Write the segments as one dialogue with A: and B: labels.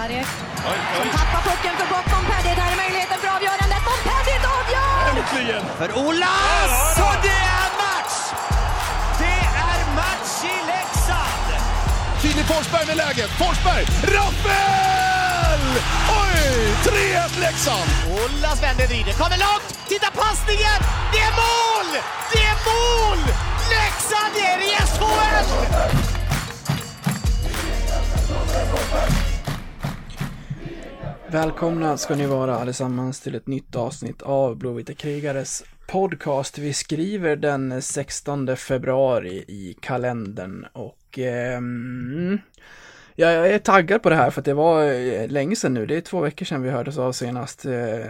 A: Sarek som tappar pucken för bort Montpellier. Där är möjligheten för avgörandet. Montpellier avgör!
B: Äntligen!
C: För Olas! Och det är match! Det är match i Leksand!
B: Filip Forsberg med läget. Forsberg! Rappel! Oj! 3-1 Leksand!
C: Olas vänder, vrider, kommer långt! Titta passningen! Det är mål! Det är mål! Leksand är i SHL!
D: Välkomna ska ni vara allesammans till ett nytt avsnitt av Blåvita krigares podcast. Vi skriver den 16 februari i kalendern och ja, jag är taggad på det här för att det var eh, länge sedan nu. Det är två veckor sedan vi hördes av senast. Eh,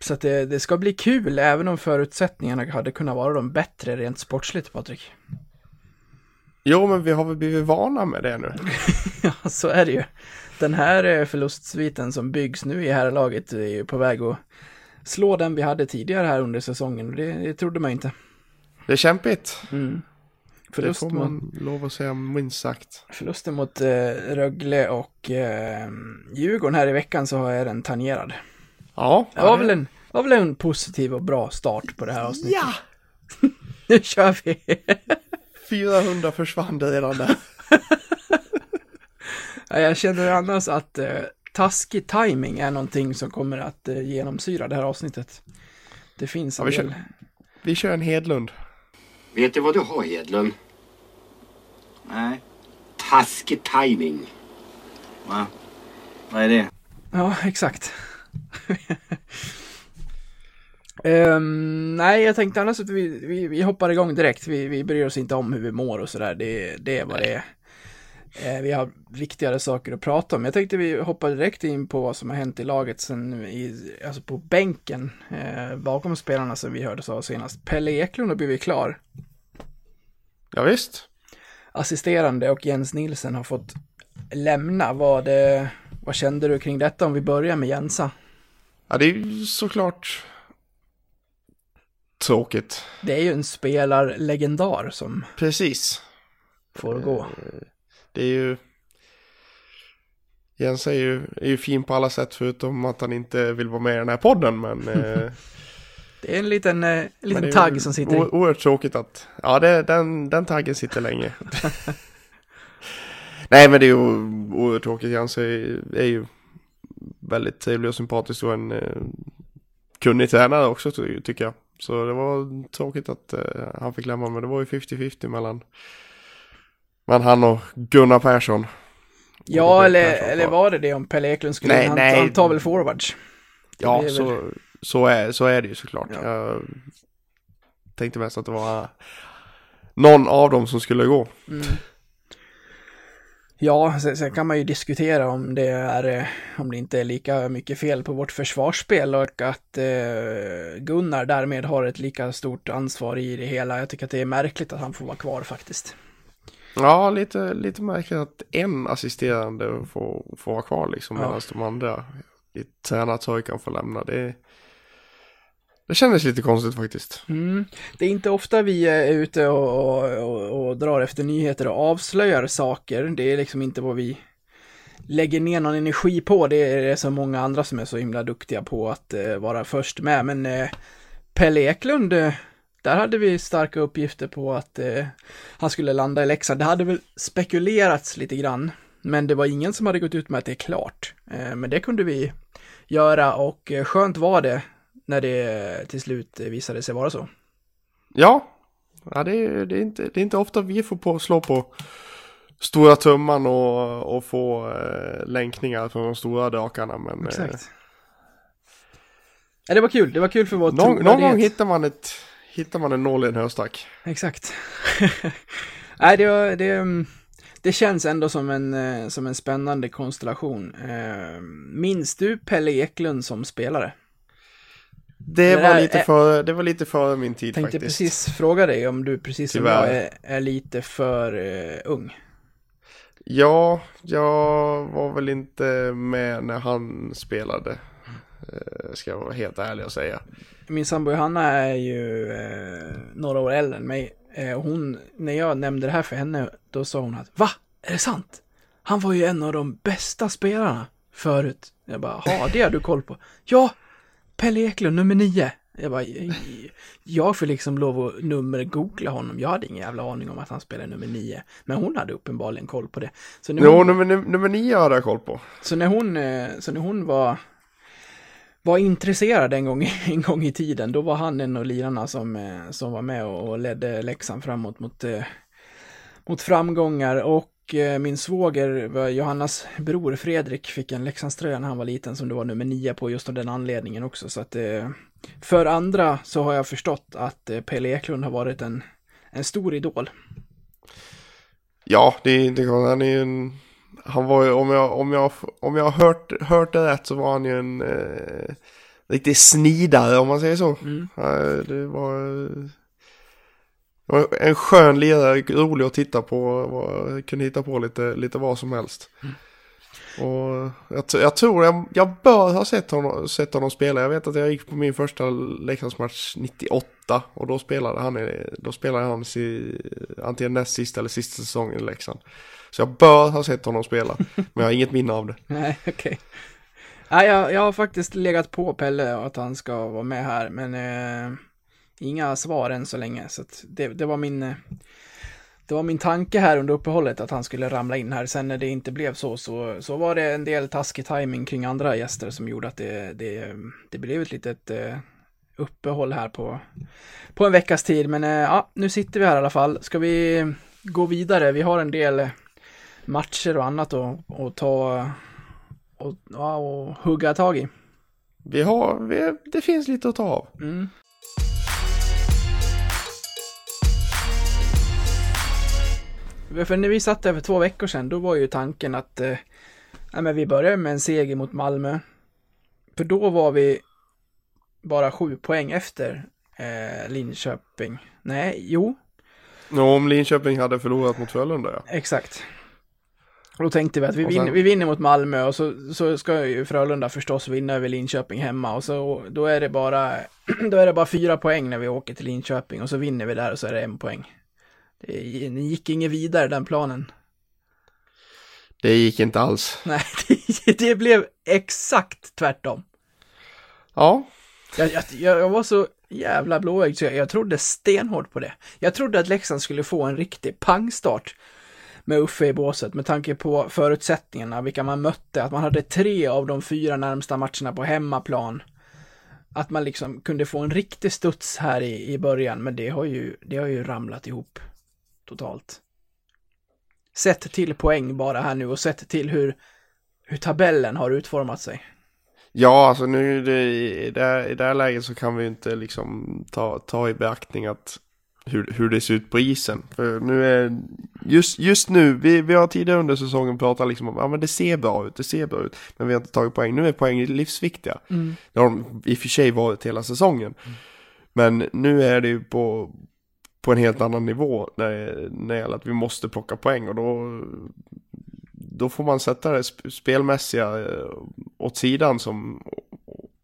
D: så att det, det ska bli kul även om förutsättningarna hade kunnat vara de bättre rent sportsligt, Patrik.
E: Jo, men vi har väl blivit vana med det nu.
D: Ja, så är det ju. Den här eh, förlustsviten som byggs nu i här laget är ju på väg att slå den vi hade tidigare här under säsongen. och Det, det trodde man inte.
E: Det är kämpigt.
D: Mm.
E: Det
D: Förlust
E: får
D: mot,
E: man lov att säga minst sagt.
D: förlusten mot eh, Rögle och eh, Djurgården här i veckan så är den tangerad.
E: Ja,
D: Det var väl en, var väl en positiv och bra start på det här avsnittet.
E: Ja!
D: Nu kör vi!
E: 400 försvann det redan där.
D: Ja, Jag känner annars att eh, taskig timing är någonting som kommer att eh, genomsyra det här avsnittet. Det finns en
E: Ja, vi
D: del...
E: kör. Vi kör en Hedlund.
F: Vet du vad du har, Hedlund?
G: Nej,
F: Taskig timing.
G: va? Vad är det?
D: Ja, exakt. Ehm, nej, jag tänkte annars att vi, vi, vi hoppar igång direkt. Vi, vi bryr oss inte om hur vi mår och sådär. Det, det är vad det är. Eh, vi har viktigare saker att prata om. Jag tänkte vi hoppar direkt in på vad som har hänt i laget sen i, alltså på bänken eh, bakom spelarna som vi hörde av senast. Pelle Eklund har blivit klar.
E: Ja, visst.
D: Assisterande och Jens Nilsen har fått lämna. Vad, eh, vad kände du kring detta om vi börjar med Jensa?
E: Ja, det är ju såklart tråkigt.
D: Det är ju en spelarlegendar som
E: Precis.
D: får gå.
E: Det är ju... Jens är ju, är ju fin på alla sätt förutom att han inte vill vara med i den här podden, men... eh,
D: Det är en liten, eh, en liten tagg som sitter
E: o- Oerhört tråkigt att... Ja, det, den, den taggen sitter länge. Nej, men det är ju oerhört tråkigt. Jens är, är ju väldigt trevlig och sympatisk och en eh, kunnig tränare också ty- tycker jag. Så det var tråkigt att eh, han fick lämna, men det var ju 50-50 mellan, mellan han och Gunnar Persson.
D: Ja,
E: Och
D: eller,
E: Persson
D: eller var det det om Pelle Eklund skulle
E: Nej,
D: han,
E: nej.
D: han tar väl forwards?
E: Ja,
D: väl-
E: så, så, är, så är det ju såklart.
D: Ja.
E: Jag tänkte mest att det var någon av dem som skulle gå.
D: Mm. Ja, sen, sen kan man ju diskutera om det är, eh, om det inte är lika mycket fel på vårt försvarsspel och att eh, Gunnar därmed har ett lika stort ansvar i det hela. Jag tycker att det är märkligt att han får vara kvar faktiskt.
E: Ja, lite, lite märkligt att en assisterande får, får vara kvar liksom
D: Ja.
E: medan de andra i tränartrojkan får lämna. Det, det kändes lite konstigt faktiskt.
D: Mm. Det är inte ofta vi är ute och, och, och, och drar efter nyheter och avslöjar saker. Det är liksom inte vad vi lägger ner någon energi på. Det är det så många andra som är så himla duktiga på att eh, vara först med. Men eh, Pelle Eklund, eh, där hade vi starka uppgifter på att eh, han skulle landa i Leksand. Det hade väl spekulerats lite grann. Men det var ingen som hade gått ut med att det är klart. Eh, men det kunde vi göra och eh, skönt var det när det till slut visade sig vara så.
E: Ja, ja det, är, det, är inte, det är inte ofta vi får på, slå på stora tumman och, och få eh, länkningar från de stora drakarna. Men eh,
D: Exakt. Ja, det var kul. Det var kul för vår
E: någon, någon gång hittar man, ett, hittar man en nål i en höstack.
D: Exakt. Nej, det, det, det känns ändå som en, eh, som en spännande konstellation. Eh, Minns du Pelle Eklund som spelare?
E: Det
D: Men
E: var,
D: är-
E: lite före, det var lite före min tid
D: Tänkte
E: faktiskt.
D: precis fråga dig om du precis som jag är, är lite för eh, ung.
E: Ja, jag var väl inte med när han spelade. Eh, Ska jag vara helt ärlig och säga.
D: Min sambo Johanna är ju eh, några år äldre än mig. Eh, och hon, när jag nämnde det här för henne, då sa hon att Va? Är det sant? Han var ju en av de bästa spelarna förut. Jag bara, ja det har du koll på. Ja, Pelle Eklund, nummer nio. Jag bara, jag får liksom lov att nummer-googla honom. Jag hade ingen jävla aning om att han spelade nummer nio. Men hon hade uppenbarligen koll på det. Så när
E: Jo,
D: hon,
E: nummer, nummer nio hade jag koll på.
D: så när hon, eh, så när hon var, var intresserad en gång, en gång i tiden, då var han en av lirarna som, eh, som var med och, ledde Leksand framåt mot, eh, mot framgångar. Och eh, min svåger, Johannas bror Fredrik, fick en Leksandströja när han var liten som det var nummer nio på just av den anledningen också. Så att för andra så har jag förstått att Pelle Eklund har varit en, en stor idol.
E: Ja, det det. Han är ju en... Han var ju, om jag, om jag, om jag har hört, hört det rätt så var han ju en eh, riktig snidare om man säger så.
D: Mm.
E: Ja, det var... eh, det var en skön lirare, rolig att titta på, var, kunde hitta på lite, lite vad som helst. Och jag, jag tror jag, jag bör ha sett honom, sett honom spela. Jag vet att jag gick på min första Leksandsmatch 98 och då spelade han, då spelade han si, antingen näst sista eller sista säsongen i Leksand. Så jag bör ha sett honom spela, men jag har inget minne av det.
D: Nej, okej. Nej, jag, jag har faktiskt legat på Pelle att han ska vara med här, men eh, inga svar än så länge. Så att det, det var min... Det var min tanke här under uppehållet att han skulle ramla in här. Sen när det inte blev så, så, så var det en del taskig timing kring andra gäster som gjorde att det, det, det blev ett litet eh, uppehåll här på, på en veckas tid. Men eh, ja, nu sitter vi här i alla fall. Ska vi gå vidare? Vi har en del matcher och annat att, att ta och, ja, och hugga tag i.
E: Vi har, vi, det finns lite att ta av.
D: Mm. För när vi satt där för två veckor sedan, då var ju tanken att eh, ja, men vi börjar med en seger mot Malmö. För då var vi bara sju poäng efter eh, Linköping. Nej, jo,
E: Och om Linköping hade förlorat mot Frölunda ja.
D: exakt. Och då tänkte vi att vi,
E: Och sen-
D: vinner, vi vinner mot Malmö och så, så ska ju Frölunda förstås vinna över Linköping hemma och så då är det bara då är det bara fyra poäng när vi åker till Linköping och så vinner vi där och så är det en poäng. Det det gick inget vidare den planen.
E: Det gick inte alls.
D: Nej, det, det blev exakt tvärtom.
E: Ja,
D: Jag, jag, jag var så jävla blåögd så jag, jag trodde stenhårt på det. Jag trodde att Leksand skulle få en riktig pangstart med Uffe i båset med tanke på förutsättningarna, vilka man mötte, att man hade tre av de fyra närmsta matcherna på hemmaplan. Att man liksom kunde få en riktig studs här i, i början, men det har ju, det har ju ramlat ihop totalt. Sett till poäng bara här nu och sett till hur, hur tabellen har utformat sig.
E: Ja, alltså nu det, i, det här, i det här läget så kan vi inte liksom ta, ta i beaktning att hur, hur det ser ut på isen. För nu är, just, just nu, vi, vi har tidigare under säsongen pratat liksom om, ja men det ser bra ut, det ser bra ut. Men vi har inte tagit poäng, nu är poäng livsviktiga. Det har de i och för sig varit hela säsongen. Men nu är det ju på, på en helt annan nivå när, när det gäller att vi måste plocka poäng och då, då får man sätta det sp- spelmässiga eh, åt sidan som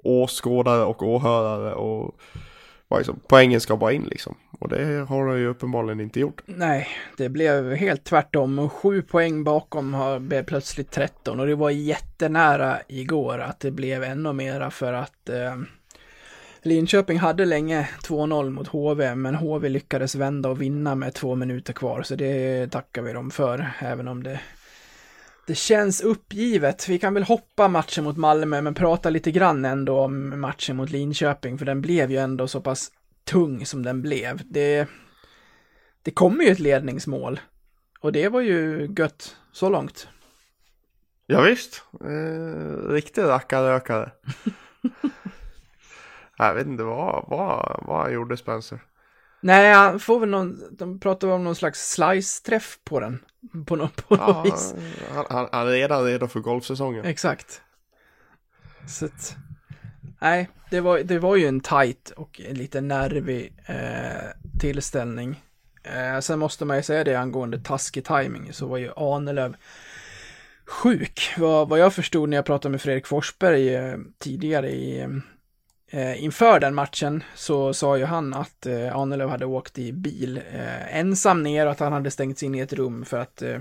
E: åskådare och åhörare och liksom, poängen ska bara in liksom. Och det har de ju uppenbarligen inte gjort.
D: Nej, det blev helt tvärtom. Och Sju poäng bakom har blev plötsligt 13 och det var jättenära igår att det blev ännu mera för att eh, Linköping hade länge 2-0 mot HV, men HV lyckades vända och vinna med två minuter kvar, så det tackar vi dem för, även om det det känns uppgivet. Vi kan väl hoppa matchen mot Malmö, men prata lite grann ändå om matchen mot Linköping, för den blev ju ändå så pass tung som den blev. Det, det kommer ju ett ledningsmål. Och det var ju gött så långt.
E: Ja, visst. Eh, riktig rackarrökare. Jag vet inte vad, vad, vad gjorde Spencer.
D: Nej, han får väl någon, de pratar om någon slags slice-träff på den. På, någon, på något
E: Ja,
D: vis.
E: han, han, han är redan redo för golfsäsongen.
D: Exakt. Så att, nej, det var, det var ju en tight och en lite nervig eh, tillställning. Eh, sen måste man ju säga det angående taskig timing så var ju Ahnelöv sjuk. Vad, vad jag förstod när jag pratade med Fredrik Forsberg eh, tidigare i, eh, inför den matchen så sa ju han att eh, Ahnelöv hade åkt i bil eh, ensam ner och att han hade stängts in i ett rum för att eh,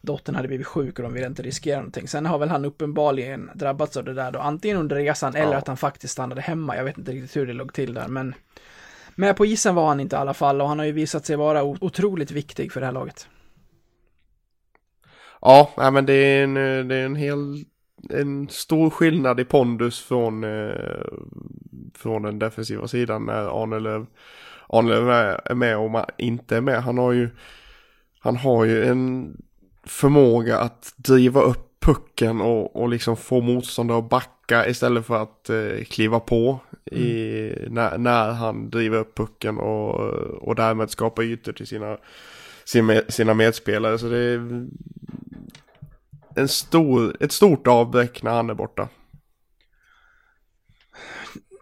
D: dottern hade blivit sjuk och de ville inte riskera någonting. Sen har väl han uppenbarligen drabbats av det där då, antingen under resan eller
E: Ja.
D: att han faktiskt stannade hemma. Jag vet inte riktigt hur det låg till där, men med på isen var han inte i alla fall och han har ju visat sig vara otroligt viktig för det här laget.
E: Ja, men det är en, det är en hel, en stor skillnad i pondus från, eh, från den defensiva sidan när Arnelöv, Arnelöv är, med och man inte är med. Han har ju, han har ju en förmåga att driva upp pucken och, och liksom få motståndare att backa istället för att eh, kliva på i, när, när han driver upp pucken och, och därmed skapa ytor till sina, sina, sina medspelare. Så det är en stor, ett stort avbräck när han är borta.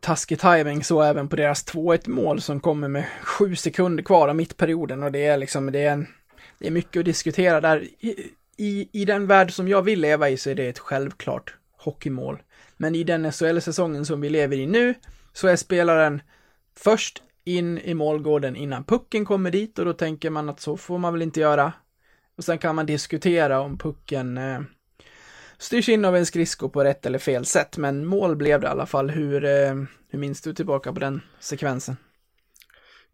D: taskig timing så även på deras 2-1 mål som kommer med sju sekunder kvar av mittperioden och det är liksom, det är, en, det är mycket att diskutera där. I, i, I den värld som jag vill leva i så är det ett självklart hockeymål. Men i den SHL-säsongen som vi lever i nu så är spelaren först in i målgården innan pucken kommer dit och då tänker man att så får man väl inte göra. Och sen kan man diskutera om pucken eh, styrs in av en skridsko på rätt eller fel sätt, men mål blev det i alla fall. Hur, eh, hur minns du tillbaka på den sekvensen?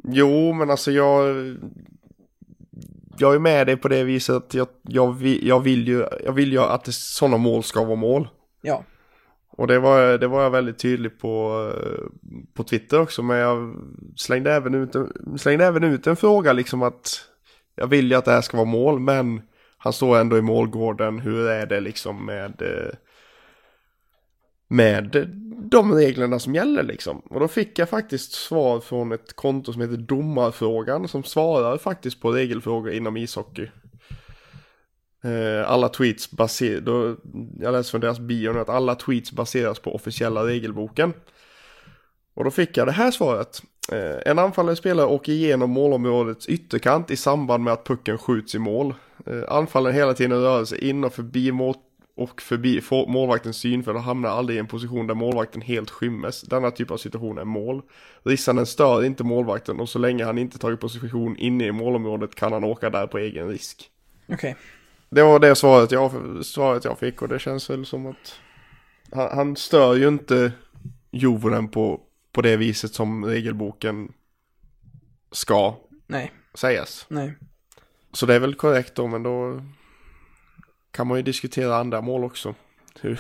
E: Jo, men alltså jag... Jag är med dig på det viset att jag, jag, vill, jag, vill, ju, jag vill ju att det, sådana mål ska vara mål.
D: Ja,
E: Och det var, det var jag väldigt tydlig på, eh, på Twitter också, men jag slängde även, ut en, slängde även ut en fråga liksom att jag vill ju att det här ska vara mål, men han står ändå i målgården, hur är det liksom med, eh, med de reglerna som gäller liksom? Och då fick jag faktiskt svar från ett konto som heter Domarfrågan, som svarar faktiskt på regelfrågor inom ishockey. Eh, alla tweets baseras, jag läste från deras bio nu att alla tweets baseras på officiella regelboken. Och då fick jag det här svaret. Eh, en anfallare spelare åker igenom målområdets ytterkant i samband med att pucken skjuts i mål. Eh, anfallaren hela tiden rör sig in och förbi mål och förbi målvaktens synfält och hamnar aldrig i en position där målvakten helt skymmes. Denna typ av situation är mål. Rissanden stör inte målvakten och så länge han inte tagit position inne i målområdet kan han åka där på egen risk.
D: okej.
E: Det var det svaret jag, svaret jag fick och det känns väl som att han, han stör ju inte Jovonen på, på det viset som regelboken ska
D: Nej,
E: sägas.
D: nej.
E: Så det är väl korrekt då men då kan man ju diskutera andra mål också. Hur,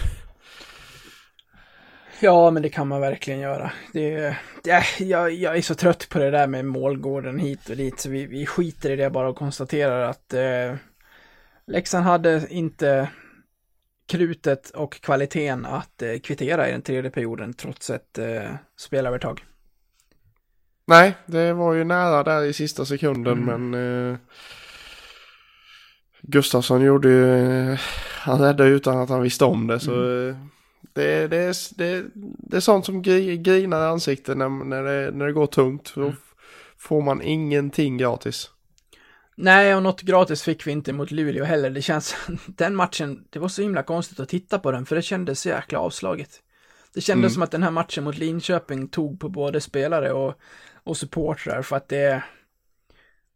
D: Ja, men det kan man verkligen göra. Det, det, jag, jag är så trött på det där med målgården hit och dit, så vi, vi skiter i det bara och konstaterar att eh, Leksand hade inte krutet och kvaliteten att eh, kvittera i den tredje perioden trots ett eh, spelövertag.
E: nej, det var ju nära där i sista sekunden men eh, Gustafsson gjorde ju, eh, han räddade utan att han visste om det så eh, det, det, är, det, det är sånt som gri, grinar i ansiktet när, när, det, när det går tungt. Då f- får man ingenting gratis.
D: Nej, och något gratis fick vi inte mot Luleå heller. Det känns, den matchen, det var så himla konstigt att titta på den, för det kändes så jäkla avslaget. Det kändes som att den här matchen mot Linköping tog på både spelare och, och supportrar, för att det...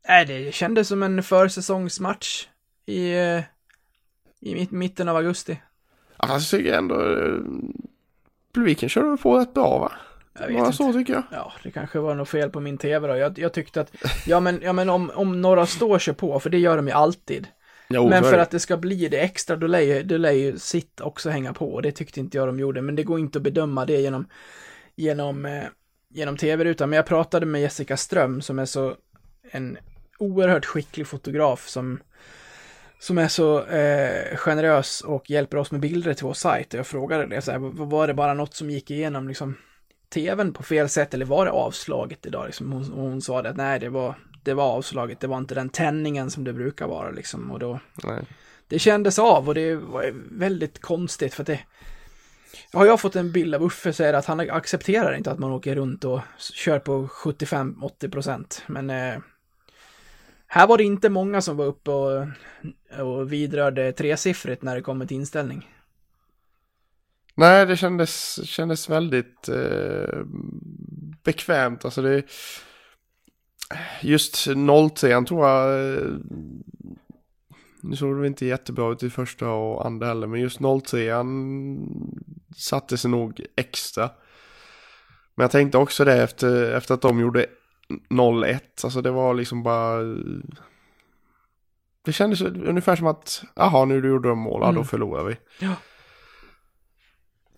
D: Nej, det kändes som en försäsongsmatch i, i mitt, mitten av augusti.
E: Alltså jag tycker ändå, eh, publiken körde på rätt bra va?
D: Jag vet inte.
E: så tycker jag.
D: Ja, det kanske var något fel på min tv då. Jag, jag tyckte att, ja men, ja, men om, om några står sig på, för det gör de ju alltid.
E: Jo,
D: Men för
E: det.
D: att det ska bli det extra, då lär ju, då lär ju sitt också hänga på. Och det tyckte inte jag de gjorde. Men det går inte att bedöma det genom, genom, eh, genom tv-rutan. Men jag pratade med Jessica Ström som är så en oerhört skicklig fotograf som, som är så eh, generös och hjälper oss med bilder till vår sajt. Och jag frågade det, så här, var det bara något som gick igenom liksom tvn på fel sätt eller var det avslaget idag? Liksom, hon, hon sa det att nej, det var, det var avslaget. Det var inte den tändningen som det brukar vara liksom. Och då,
E: Nej.
D: det kändes av och det var väldigt konstigt för att det har jag fått en bild av Uffe så är det att han accepterar inte att man åker runt och kör på 75-80 procent. Men eh, här var det inte många som var uppe och, och vidrörde tresiffrigt när det kommer till inställning.
E: Nej, det kändes, kändes väldigt eh, bekvämt. Alltså det... Just 03 tror jag... eh, Nu såg det inte jättebra ut i första och andra heller, men just 03 han satte sig nog extra. Men jag tänkte också det efter, efter att de gjorde 0-1, alltså det var liksom bara... Det kändes ungefär som att, jaha nu gjorde de mål, ja, då
D: Mm.
E: förlorar vi.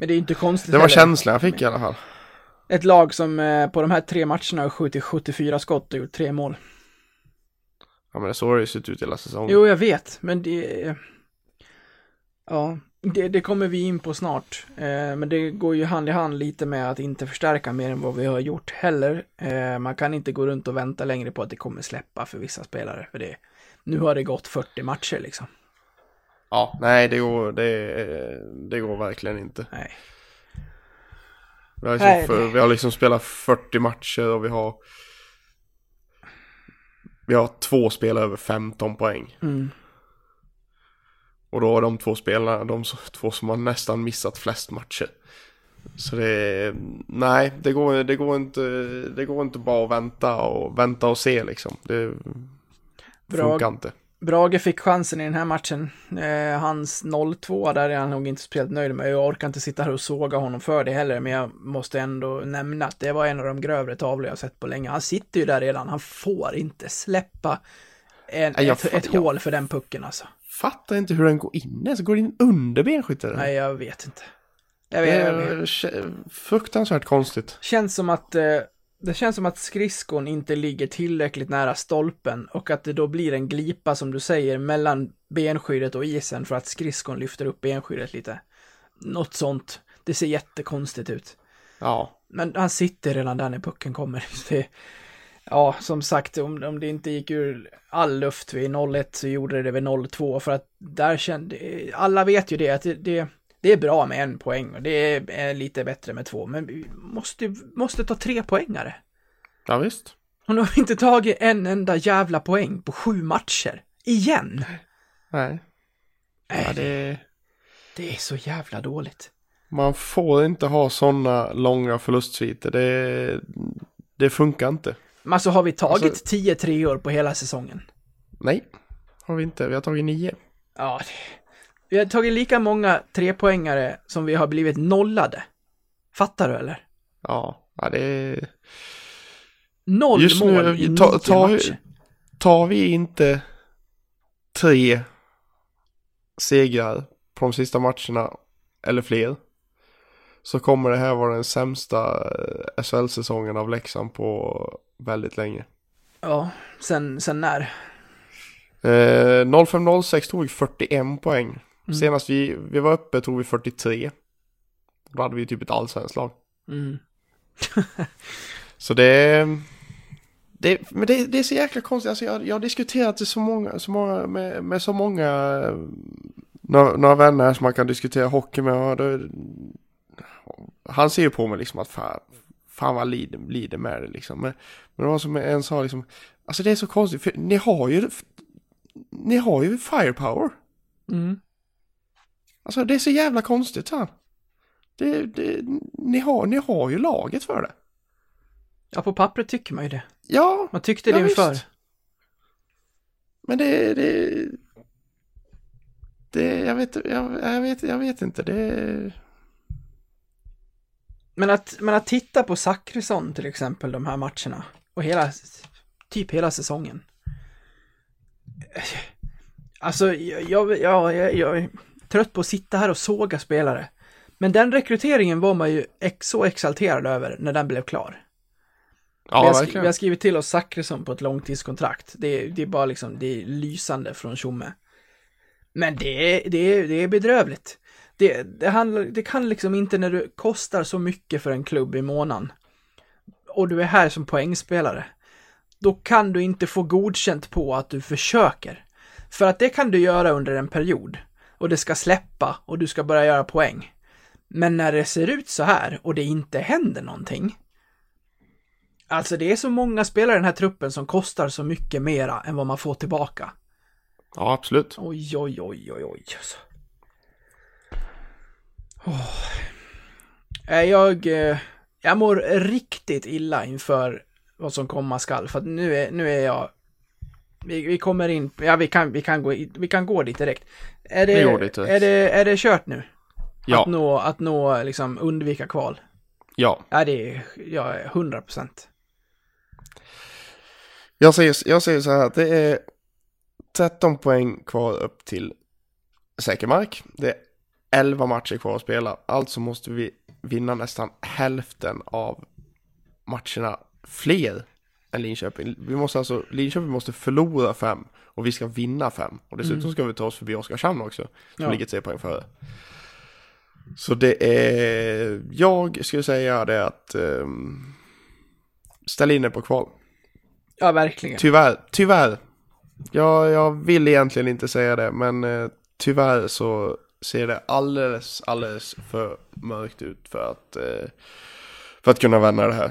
D: Men det är inte konstigt
E: Det var
D: heller.
E: känslan jag fick i alla fall.
D: Ett lag som eh, på de här tre matcherna har skjutit 74 skott och gjort tre mål.
E: Ja men det så har det ju sett ut hela säsongen.
D: Jo, jag vet, men det... Ja, det, det kommer vi in på snart. Eh, men det går ju hand i hand lite med att inte förstärka mer än vad vi har gjort heller. Eh, man kan inte gå runt och vänta längre på att det kommer släppa för vissa spelare. För det, nu har det gått 40 matcher liksom.
E: Ja, nej det går, det, det går verkligen inte.
D: Nej.
E: Vi har, liksom,
D: Nej,
E: för, vi har liksom spelat 40 matcher och vi har Vi har två spelare över 15 poäng.
D: Mm.
E: Och då är de två spelarna de två som har nästan missat flest matcher. Så det nej, det går, det går inte, det går inte bara att vänta och vänta och se liksom. Det
D: Bra.
E: funkar inte.
D: Brage fick chansen i den här matchen. Eh, hans 0-2 där är han nog inte speciellt nöjd med. Jag orkar inte sitta här och såga honom för det heller, men jag måste ändå nämna att det var en av de grövre tavlor jag sett på länge. Han sitter ju där redan, han får inte släppa en,
E: Nej,
D: ett, ett hål för den pucken alltså.
E: Fattar inte hur den går in ens. Går in under benskyttet?
D: Nej, jag vet inte. Jag
E: Det
D: vet, jag vet.
E: är fruktansvärt konstigt.
D: Känns som att eh, det känns som att skridskon inte ligger tillräckligt nära stolpen och att det då blir en glipa som du säger mellan benskyddet och isen för att skridskon lyfter upp benskyddet lite. Något sånt. Det ser jättekonstigt ut.
E: Ja,
D: Men han sitter redan där när pucken kommer. Det, ja, som sagt, om, om det inte gick ur all luft vid 0-1 så gjorde det vid 0-2 för att där kände, alla vet ju det att det, det, det är bra med en poäng och det är, lite bättre med två, men vi måste, måste ta tre poängare.
E: ja visst.
D: Och nu har vi inte tagit en enda jävla poäng på sju matcher. Igen!
E: Nej. Ja, det...
D: Det är så jävla dåligt.
E: Man får inte ha sådana långa förlustsviter. Det, det funkar inte.
D: Men alltså har vi tagit
E: Alltså-
D: tio treor på hela säsongen?
E: Nej, har vi inte. Vi har tagit nio.
D: Ja, det... vi har tagit lika många trepoängare som vi har blivit nollade. Fattar du eller?
E: Ja, ja det är...
D: Noll
E: Just
D: mål
E: nu,
D: i
E: ta- ta-
D: matcher.
E: Tar vi inte tre segrar på de sista matcherna, eller fler, så kommer det här vara den sämsta eh, SHL-säsongen av Leksand på väldigt länge.
D: Ja, sen, sen när?
E: Eh, 05-06 tog vi 41 poäng.
D: Mm.
E: Senast vi, vi var uppe tog vi 43. Då hade vi typ ett allsvenskt lag.
D: Mm.
E: Så det, det, men det, det är så jäkla konstigt. Alltså jag, jag har diskuterat det så många, så många, med, med så många, eh, några, några vänner som man kan diskutera hockey med. Det, han ser ju på mig liksom att fan, fan vad lider, lider med det liksom. Men, men det var som en sa liksom, alltså det är så konstigt för ni har ju, ni har ju firepower.
D: Mm.
E: Alltså det är så jävla konstigt så här. Det, det, ni, har, ni har ju laget för det.
D: Ja, på pappret tycker man ju det.
E: Ja,
D: Man tyckte
E: Ja,
D: det inför.
E: visst. Men det, det, det jag, vet, jag, jag, vet, jag vet inte. Det,
D: Men att, men att titta på Zachrisson till exempel, de här matcherna, och hela, typ hela säsongen. Alltså, jag, jag, jag, jag, trött på att sitta här och såga spelare. Men den rekryteringen var man ju ex, så exalterad över när den blev klar.
E: ja,
D: vi, har
E: verkligen.
D: vi har skrivit till oss Zachrisson på ett långtidskontrakt. Det, är- det är bara liksom, det är lysande från Tjomme. Men det är, det är, det är bedrövligt. Det, det, handlar, det kan liksom inte när du kostar så mycket för en klubb i månaden och du är här som poängspelare. Då kan du inte få godkänt på att du försöker. För att det kan du göra under en period och det ska släppa och du ska börja göra poäng. Men när det ser ut så här och det inte händer någonting. Alltså det är så många spelare i den här truppen som kostar så mycket mera än vad man får tillbaka.
E: Ja, absolut.
D: Oj, oj, oj, oj, oj. Eh, Jag, eh, jag mår riktigt illa inför vad som komma skall, för att nu är, nu är jag Vi, vi kommer in, ja vi kan, vi kan, gå, vi kan gå dit direkt. Är det. Är det, är det kört nu? Att
E: Ja,
D: nå, att nå, liksom undvika kval?
E: ja.
D: Ja, det är, ja, 100 procent.
E: Jag säger, jag säger så här att det är 13 poäng kvar upp till säker mark. Det är 11 matcher kvar att spela. Alltså måste vi vinna nästan hälften av matcherna fler än Linköping. Vi måste alltså, Linköping måste förlora fem och vi ska vinna fem. Och dessutom ska vi ta oss förbi Oskarshamn också, som
D: Ja.
E: ligger tre poäng före. Så det är, jag skulle säga det att um, ställ in er på kval.
D: Ja, verkligen.
E: Tyvärr, tyvärr. Jag, jag vill egentligen inte säga det, men eh, tyvärr så ser det alldeles, alldeles för mörkt ut för att, eh, för att kunna vända det här.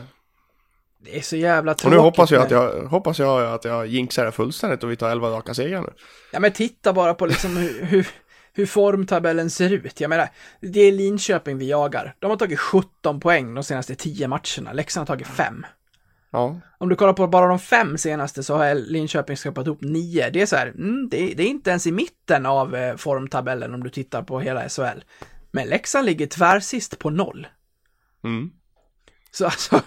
D: Det är så jävla
E: Och
D: tråkigt.
E: nu hoppas jag att jag, hoppas jag att jag jinxar det fullständigt och vi tar 11 raka segrar nu.
D: Ja, men titta bara på liksom hur, hur, hur formtabellen ser ut. Jag menar, det är Linköping vi jagar. De har tagit 17 poäng de senaste 10 matcherna. Leksand har tagit 5.
E: Ja,
D: Om du kollar på bara de fem senaste så har Linköping skrapat ihop 9. Det är så här, mm, det, är, det är inte ens i mitten av eh, formtabellen om du tittar på hela SHL. Men Leksand ligger tvärsist på noll.
E: mm.
D: Så alltså,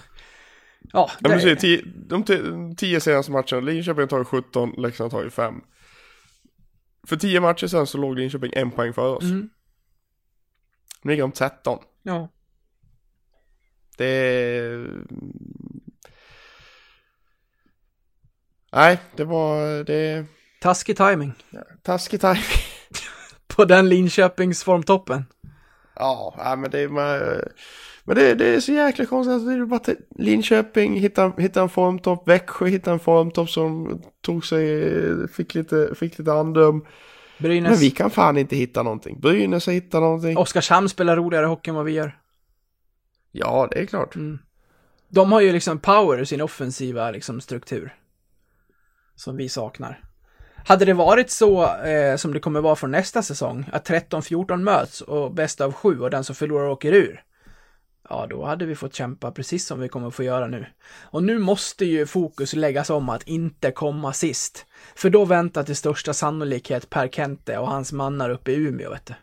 D: ja.
E: Ja,
D: det-
E: precis, tio, de tio senaste matcherna, Linköping har tagit 17, Leksand har tagit 5. För 10 matcher sedan så låg Linköping en poäng före oss.
D: Mm,
E: Nu ligger de 13.
D: ja.
E: Det är... Nej, det var... Det
D: Taskig timing
E: taskig timing.
D: på den Linköpings formtoppen.
E: Ja, nej, men det är... Men, men det, det är så jäkla konstigt. Alltså, det är bara att Linköping hittar, hittar en formtopp. Växjö hittar en formtopp som tog sig... Fick lite, fick lite andrum. Men
D: Brynäs.
E: vi kan fan inte hitta någonting. Brynäs har hittat någonting.
D: Oskarshamn spelar roligare hockey än vad vi gör.
E: Ja, det är klart.
D: Mm. De har ju liksom power i sin offensiva liksom, struktur. Som vi saknar. Hade det varit så eh, som det kommer vara från nästa säsong, att 13-14 möts och bäst av sju och den som förlorar åker ur. Ja, då hade vi fått kämpa precis som vi kommer få göra nu. Och nu måste ju fokus läggas om att inte komma sist. För då väntar till största sannolikhet Per Kente och hans mannar uppe i Umeå, vet du.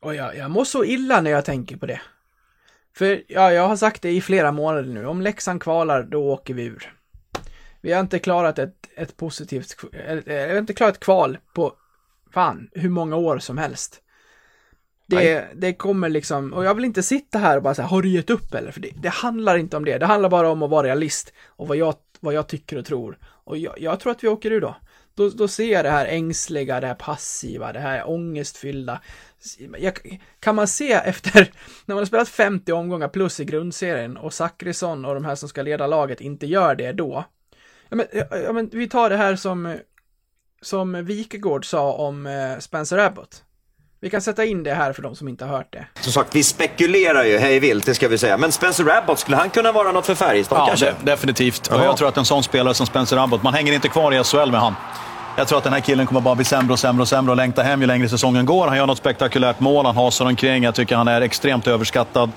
D: Och jag, jag mår så illa när jag tänker på det. För ja, jag har sagt det i flera månader nu. Om Leksand kvalar, då åker vi ur. Vi har inte klarat ett, ett positivt, eller, vi har inte klarat kval på, fan, hur många år som helst. Det, det kommer liksom, och jag vill inte sitta här och bara säga, har du gett upp eller? För det, det handlar inte om det. Det handlar bara om att vara realist och vad jag, vad jag tycker och tror. Och jag, jag tror att vi åker ur då. Då, då ser jag det här ängsliga, det här passiva, det här ångestfyllda. Jag, kan man se efter, när man har spelat 50 omgångar plus i grundserien och Zachrisson och de här som ska leda laget inte gör det då. Ja men, ja, men vi tar det här som, som Wikegård sa om eh, Spencer Abbott. Vi kan sätta in det här för de som inte har hört det.
H: Som sagt, vi spekulerar ju hej vilt, det ska vi säga. Men Spencer Abbott, skulle han kunna vara något för Färjestad
I: Ja,
H: kanske?
I: de- definitivt. Och jag tror att en sån spelare som Spencer Abbott, man hänger inte kvar i SHL med han. Jag tror att den här killen kommer bara bli sämre och sämre och sämre och längta hem ju längre säsongen går. Han gör något spektakulärt mål, han hasar omkring. Jag tycker han är extremt överskattad.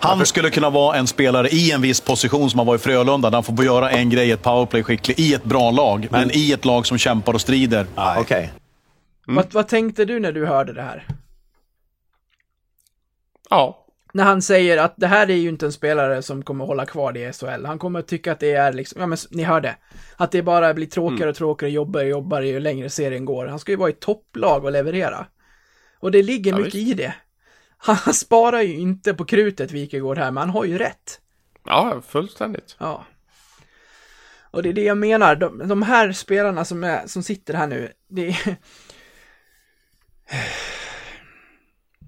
I: Han skulle kunna vara en spelare i en viss position som har varit i Frölunda, där han får göra en grej, ett powerplay skicklig, i ett bra lag. Men i ett lag som kämpar och strider.
H: Ah, Okej.
D: Vad, vad tänkte du när du hörde det här?
E: Ja.
D: När han säger att det här är ju inte en spelare som kommer hålla kvar det i SHL. Han kommer tycka att det är liksom, ja men ni hörde. Att det bara blir tråkigare och tråkigare, jobbigare och jobbigare ju längre serien går. Han ska ju vara i topplag och leverera. Och det ligger
E: Ja,
D: mycket
E: visst.
D: i det. Han sparar ju inte på krutet, Wikegård här, men han har ju rätt.
E: Ja, fullständigt.
D: Ja. Och det är det jag menar, de, de här spelarna som, är, som sitter här nu, det är...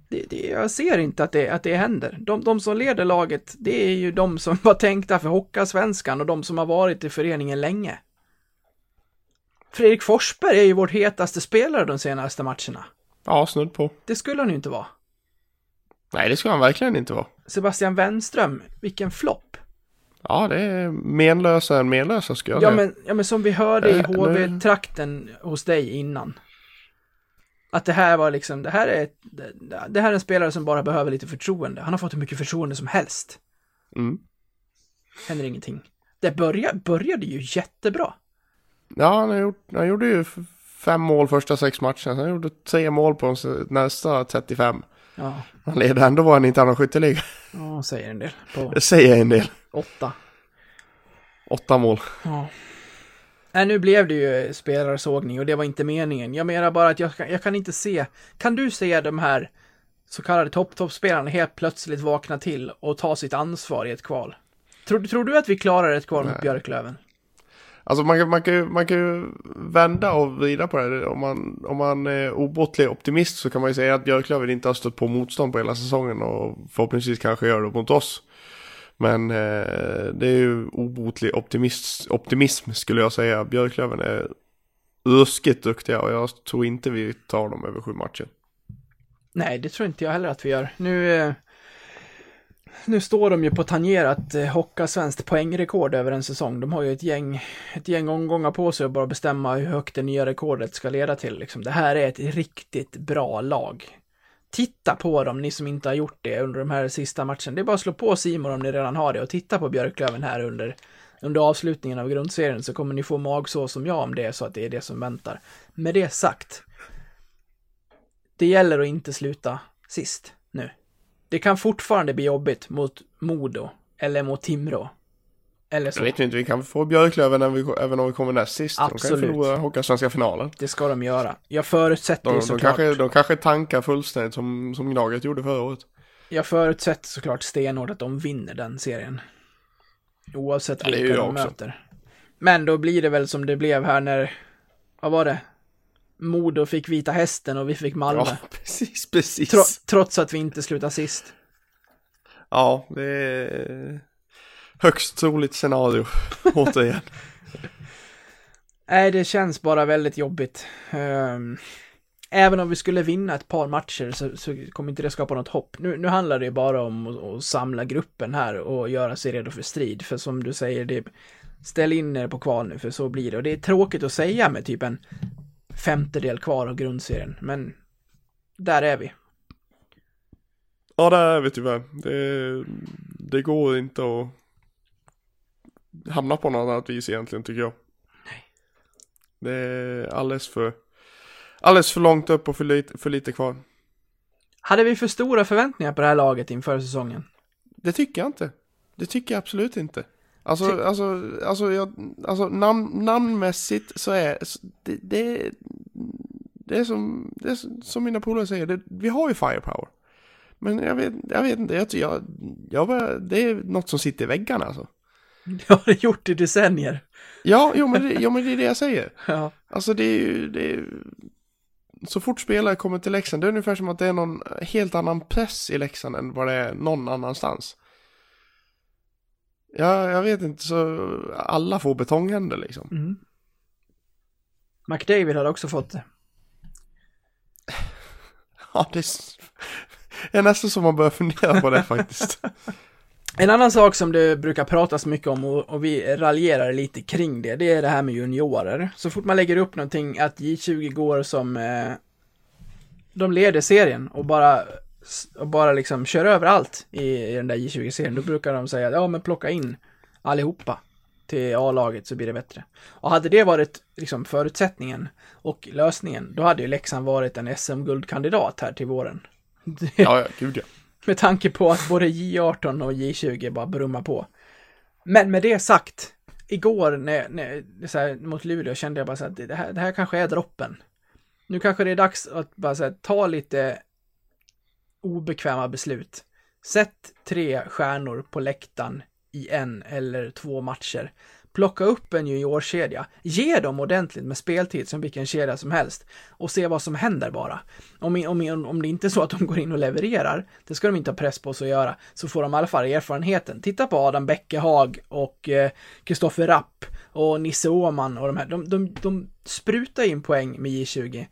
D: Det, det, jag ser inte att det, att det händer. De, de som leder laget, det är ju de som var tänkta för Hockeyallsvenskan och de som har varit i föreningen länge. Fredrik Forsberg är ju vår hetaste spelare de senaste matcherna.
E: Ja, snudd på.
D: Det skulle han ju inte vara.
E: Nej, det ska han verkligen inte vara.
D: Sebastian Wenström, vilken flopp.
E: Ja, det är menlösa än menlösa skulle jag
D: Ja
E: säga.
D: men, ja men som vi hörde i
E: Äh, nu-
D: HV-trakten hos dig innan. Att det här var liksom, det här är, det, här är en spelare som bara behöver lite förtroende. Han har fått hur mycket förtroende som helst.
E: Mm.
D: Händer ingenting. Det började, började ju jättebra.
E: Ja, han, har gjort, han gjorde ju fem mål första sex matcherna. Han gjorde tre mål på nästa 35.
D: Ja,
E: Han leder ändå vår interna skytteliga.
D: ja säger en del. På
E: Det säger en del.
D: åtta.
E: Åtta mål.
D: Ja. Nej, nu blev det ju spelarsågning och det var inte meningen. Jag menar bara att jag, kan- jag kan inte se. Kan du se de här så kallade topp-topp-spelarna helt plötsligt vakna till och ta sitt ansvar i ett kval? Tror, tror du att vi klarar ett kval mot
E: Nej.
D: Björklöven?
E: Alltså man kan, man, kan, ju- man kan ju vända och vrida på det. Om man, om man är obotlig optimist så kan man ju säga att Björklöven inte har stött på motstånd på hela säsongen och förhoppningsvis kanske gör det mot oss. Men eh, det är ju obotlig optimist, optimism skulle jag säga. Björklöven är ruskigt duktiga och jag tror inte vi tar dem över sju matcher.
D: Nej, det tror inte jag heller att vi gör. Nu, eh, nu står de ju på tangerat eh, hocka svenskt poängrekord över en säsong. De har ju ett gäng, ett gäng omgångar på sig att bara bestämma hur högt det nya rekordet ska leda till. Liksom. Det här är ett riktigt bra lag. Titta på dem, ni som inte har gjort det under de här sista matcherna. Det är bara att slå på Simon om ni redan har det och titta på Björklöven här under, under avslutningen av grundserien så kommer ni få magsår som jag om det är så att det är det som väntar. Med det sagt, det gäller att inte sluta sist nu. Det kan fortfarande bli jobbigt mot Modo eller mot Timrå. Eller
E: Jag
D: så.
E: vet inte, vi kan få Björklöven även, vi, även om vi kommer näst sist. De kan ju
D: Absolut.
E: förlora Hockeyallsvenska finalen.
D: Det ska de göra. Jag förutsätter
E: De,
D: ju
E: de,
D: såklart.
E: kanske, de kanske tankar fullständigt som, som Gnaget gjorde förra året.
D: Jag förutsätter såklart stenhårt att de vinner den serien. Oavsett
E: Ja,
D: vilka de
E: jag också.
D: möter. Men då blir det väl som det blev här när, vad var det? Modo fick Vita Hästen och vi fick Malmö.
E: Ja, precis, precis.
D: Tro, trots att vi inte slutar sist.
E: Ja, det högst troligt scenario, återigen.
D: Nej, det känns bara väldigt jobbigt. Ehm, även om vi skulle vinna ett par matcher så, så kommer inte det skapa något hopp. Nu, nu handlar det ju bara om att, att samla gruppen här och göra sig redo för strid. För som du säger, det, ställ in er på kval nu, för så blir det. Och det är tråkigt att säga med typ en femtedel kvar av grundserien, men där är vi.
E: Ja, där är vi tyvärr. Det, det går inte att hamna på något annat vis egentligen, tycker jag. Det är alldeles för, alldeles för långt upp och för lite, för lite kvar.
D: Hade vi för stora förväntningar på det här laget inför säsongen?
E: Det tycker jag inte. Det tycker jag absolut inte. Alltså,
D: Ty-
E: alltså, alltså, jag, alltså namn, namnmässigt så är det, det, det är som, det är som mina polare säger, det, vi har ju firepower. Men jag vet, jag vet inte, jag, jag, jag, bara- det är något som sitter i väggarna alltså.
D: Det har det gjort i decennier.
E: Ja, jo men, det, ja, men det är det jag säger.
D: Ja.
E: Alltså det är ju, det är, så fort spelare kommer till Leksand, det är ungefär som att det är någon helt annan press i Leksand än vad det är någon annanstans. Ja, jag vet inte, så alla får betonghänder liksom.
D: Mm. McDavid hade också fått det.
E: Ja, det är, det är nästan som man börjar fundera på det faktiskt.
D: En annan sak som det brukar pratas mycket om och, och vi raljerar lite kring det, det är det här med juniorer. Så fort man lägger upp någonting att J20 går som eh, de leder serien och bara, och bara liksom kör över allt i, i den där J20-serien, då brukar de säga ja men plocka in allihopa till A-laget så blir det bättre. Och hade det varit liksom förutsättningen och lösningen, då hade ju Leksand varit en SM-guldkandidat här till våren.
E: Ja, ja, gud ja.
D: Med tanke på att både J18 och J20 bara brummar på. Men med det sagt, igår när, när, så här, mot Luleå kände jag bara så att det här, det här kanske är droppen. Nu kanske det är dags att bara så här, ta lite obekväma beslut. Sätt tre stjärnor på läktaren i en eller två matcher. Plocka upp en juniorkedja, ge dem ordentligt med speltid som vilken kedja som helst och se vad som händer bara. Om, om, om det inte är så att de går in och levererar, det ska de inte ha press på sig att göra, så får de i alla fall erfarenheten. Titta på Adam Bäckehag och eh, Kristoffer Rapp och Nisse Åman och de här. De, de, de sprutar in poäng med J20.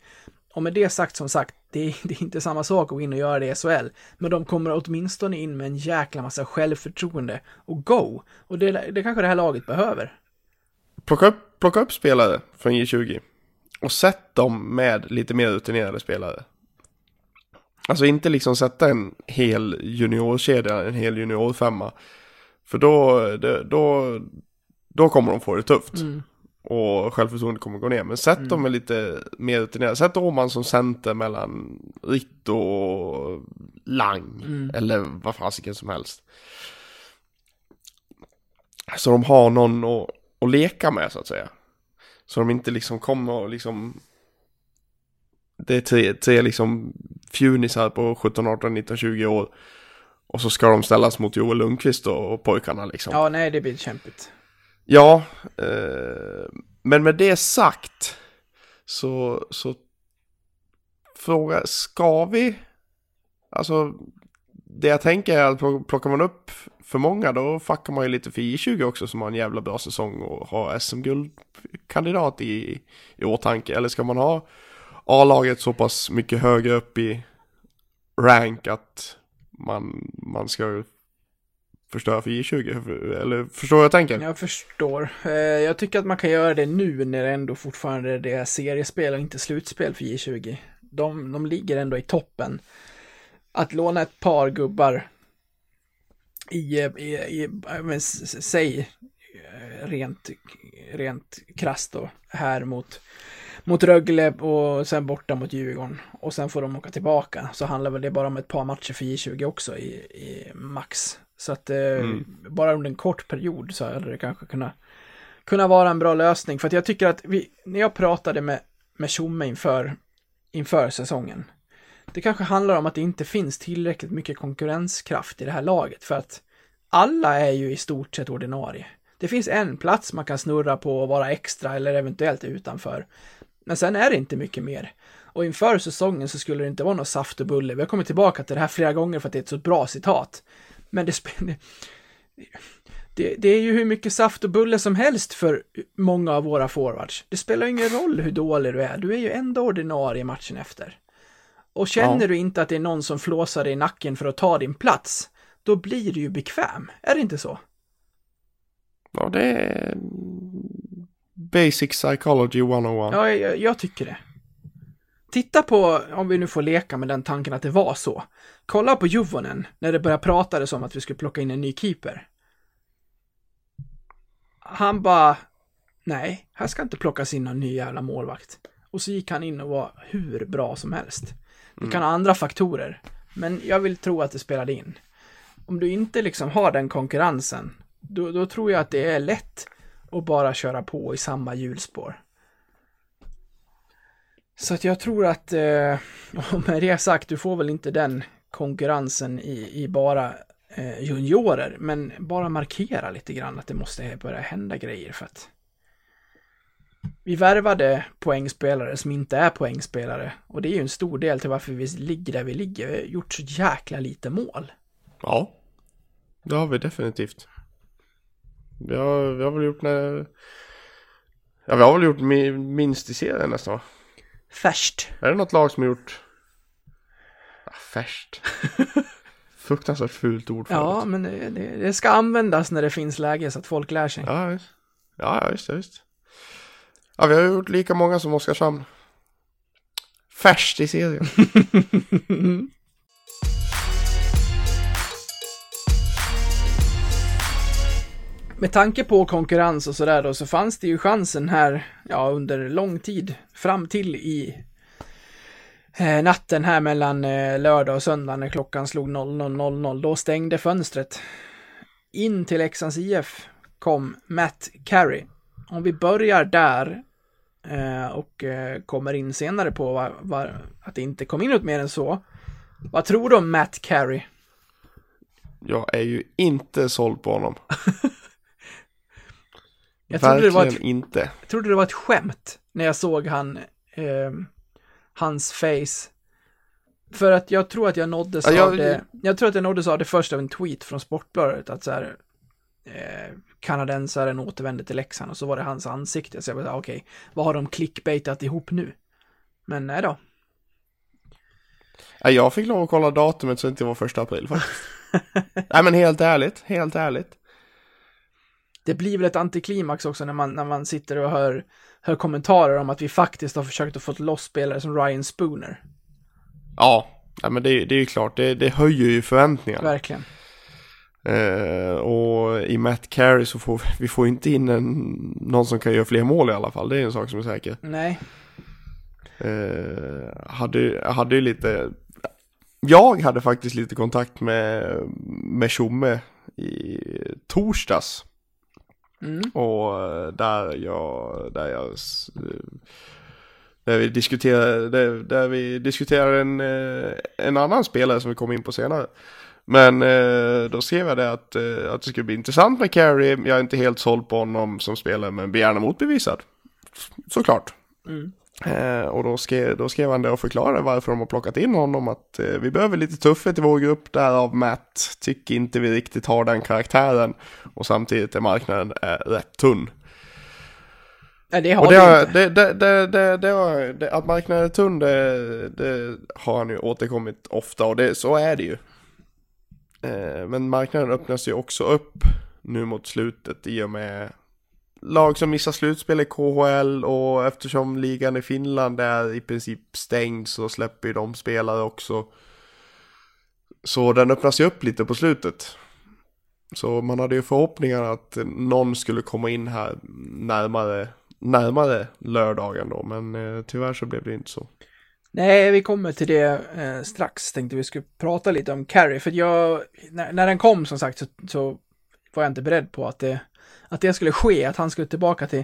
D: Och med det sagt som sagt, det är, det är inte samma sak att gå in och göra det i SHL, men de kommer åtminstone in med en jäkla massa självförtroende och go. Och det, det kanske det här laget behöver.
E: Plocka upp, plocka upp spelare från J20 och sätt dem med lite mer rutinerade spelare. Alltså inte liksom sätta en hel juniorkedja, en hel juniorfemma. För då, då, då kommer de få det tufft.
D: Mm.
E: Och självförtroendet kommer gå ner. Men sätt dem med lite mer rutinerade. Sätt Åman som center mellan Ritto och Lang. Eller vad fasiken som helst. Så de har någon att, att leka med så att säga. Så de inte liksom kommer och liksom det är tre, tre liksom fjunisar på 17, 18, 19, 20 år. Och så ska de ställas mot Joel Lundqvist och pojkarna liksom.
D: Ja, nej, det blir kämpigt.
E: Ja, eh, men med det sagt så, så fråga, ska vi? Alltså, det jag tänker är att plockar man upp för många då fuckar man ju lite för I20 också som har en jävla bra säsong och har SM-guldkandidat i, i åtanke. Eller ska man ha A-laget så pass mycket högre upp i rank att man, man ska förstöra för J20? Eller förstår jag tänker?
D: Jag förstår. Eh, jag tycker att man kan göra det nu när det ändå fortfarande det är seriespel och inte slutspel för J20. De, de ligger ändå i toppen. Att låna ett par gubbar i, i, i men, säg eh, rent, rent krasst då, här mot, mot Rögle och sen borta mot Djurgården. Och sen får de åka tillbaka. Så handlar väl det bara om ett par matcher för J20 också i, i max. Så att eh, bara under en kort period så hade det kanske kunnat, kunna vara en bra lösning. För att jag tycker att vi, när jag pratade med, med Tjomme inför, inför säsongen. Det kanske handlar om att det inte finns tillräckligt mycket konkurrenskraft i det här laget. För att alla är ju i stort sett ordinarie. Det finns en plats man kan snurra på och vara extra eller eventuellt utanför. Men sen är det inte mycket mer. Och inför säsongen så skulle det inte vara något saft och bulle. Vi har kommit tillbaka till det här flera gånger för att det är ett så bra citat. Men det, det, det är ju hur mycket saft och bulle som helst för många av våra forwards. Det spelar ju ingen roll hur dålig du är, du är ju ändå ordinarie matchen efter. Och känner
E: Ja.
D: du inte att det är någon som flåsar dig i nacken för att ta din plats, då blir du ju bekväm. Är det inte så?
E: Ja, det är basic psychology 101.
D: Ja, jag, jag tycker det. Titta på, om vi nu får leka med den tanken att det var så. Kolla på Juvonen, när det började pratades om att vi skulle plocka in en ny keeper. Han bara, nej, här ska inte plockas in någon ny jävla målvakt. Och så gick han in och var hur bra som helst. Det kan ha andra faktorer, men jag vill tro att det spelade in. Om du inte liksom har den konkurrensen, då, då tror jag att det är lätt att bara köra på i samma hjulspår. Så att jag tror att, eh, med det sagt, du får väl inte den konkurrensen i, i bara eh, juniorer, men bara markera lite grann att det måste börja hända grejer för att vi värvade poängspelare som inte är poängspelare och det är ju en stor del till varför vi ligger där vi ligger. Vi har gjort så jäkla lite mål.
E: Ja, det har vi definitivt. Vi har, vi har väl gjort när... Ja, vi har väl gjort minst i serien nästan
D: Färst.
E: Är det något lag som har gjort... Ja, färst. Fruktansvärt fult ord förut.
D: Ja, men det, det, det ska användas när det finns läge så att folk lär sig.
E: Ja, visst. Ja, visst, visst. Ja, vi har gjort lika många som Oskarshamn. Färst i serien.
D: Med tanke på konkurrens och sådär då så fanns det ju chansen här, ja under lång tid, fram till i eh, natten här mellan eh, lördag och söndag när klockan slog 00.00. Då stängde fönstret. In till Leksands IF kom Matt Carey. Om vi börjar där eh, och kommer in senare på var, var, att det inte kom in något mer än så. Vad tror du om Matt Carey?
E: Jag är ju inte såld på honom.
D: Jag trodde, det var
E: Verkligen
D: ett,
E: inte.
D: jag trodde det var ett skämt när jag såg han, eh, hans face. För att jag tror att jag nåddes
E: Ja, jag-
D: av det, jag tror att jag nåddes av det först av en tweet från Sportbladet att så här, eh, kanadensaren återvände till Leksand och så var det hans ansikte. Så jag bara, okej, vad har de clickbaitat ihop nu? Men nej då.
E: Ja, jag fick lov att kolla datumet så det inte var första april faktiskt. Nej men helt ärligt, helt ärligt.
D: Det blir väl ett antiklimax också när man, när man sitter och hör, hör kommentarer om att vi faktiskt har försökt att få loss spelare som Ryan Spooner.
E: Ja, ja men det, det är ju klart, det, det höjer ju förväntningarna.
D: Verkligen.
E: Eh, och i Matt Carey så får vi får inte in en, någon som kan göra fler mål i alla fall. Det är en sak som är säker.
D: Nej.
E: Eh, hade, hade ju lite, jag hade faktiskt lite kontakt med, med Tjomme i torsdags.
D: Mm.
E: Och eh, där jag, där jag, eh, där vi diskuterar, där, där vi diskuterar en, eh, en annan spelare som vi kommer in på senare. Men eh, då skrev jag det att, att det skulle bli intressant med Carey. Jag är inte helt såld på honom som spelare men blir gärna motbevisad. Såklart.
D: Mm.
E: Eh, och då skrev, då skrev han det och förklarade varför de har plockat in honom. Att eh, vi behöver lite tuffhet i vår grupp. Därav Matt tycker inte vi riktigt har den karaktären. Och samtidigt är marknaden eh, rätt tunn.
D: Nej, det har
E: Och det, har, det, det, det, det, det, har, det, att marknaden är tunn det, det har han ju återkommit ofta och det, så är det ju. Eh, men marknaden öppnas ju också upp nu mot slutet i och med lag som missar slutspel i KHL och eftersom ligan i Finland är i princip stängd så släpper ju de spelare också. Så den öppnas ju upp lite på slutet. Så man hade ju förhoppningar att någon skulle komma in här närmare, närmare lördagen då, men eh, tyvärr så blev det inte så.
D: Nej, vi kommer till det eh, strax. Tänkte vi skulle prata lite om Carrie. För jag, när, när den kom som sagt så, så var jag inte beredd på att det, att det skulle ske, att han skulle tillbaka till,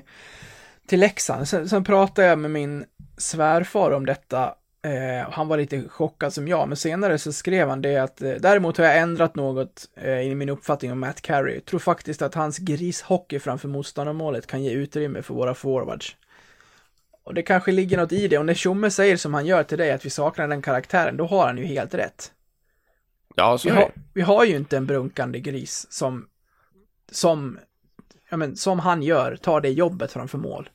D: till Leksand. Sen, sen pratade jag med min svärfar om detta. Eh, han var lite chockad som jag, men senare så skrev han det att eh, däremot har jag ändrat något eh, i min uppfattning om Matt Carey. Jag tror faktiskt att hans grishockey framför motståndarmålet kan ge utrymme för våra forwards. Och det kanske ligger något i det. Och när Tjomme säger som han gör till dig att vi saknar den karaktären, då har han ju helt rätt.
E: Ja, så
D: Vi har, vi har ju inte en brunkande gris som, som, ja men, som han gör, tar det jobbet framför mål.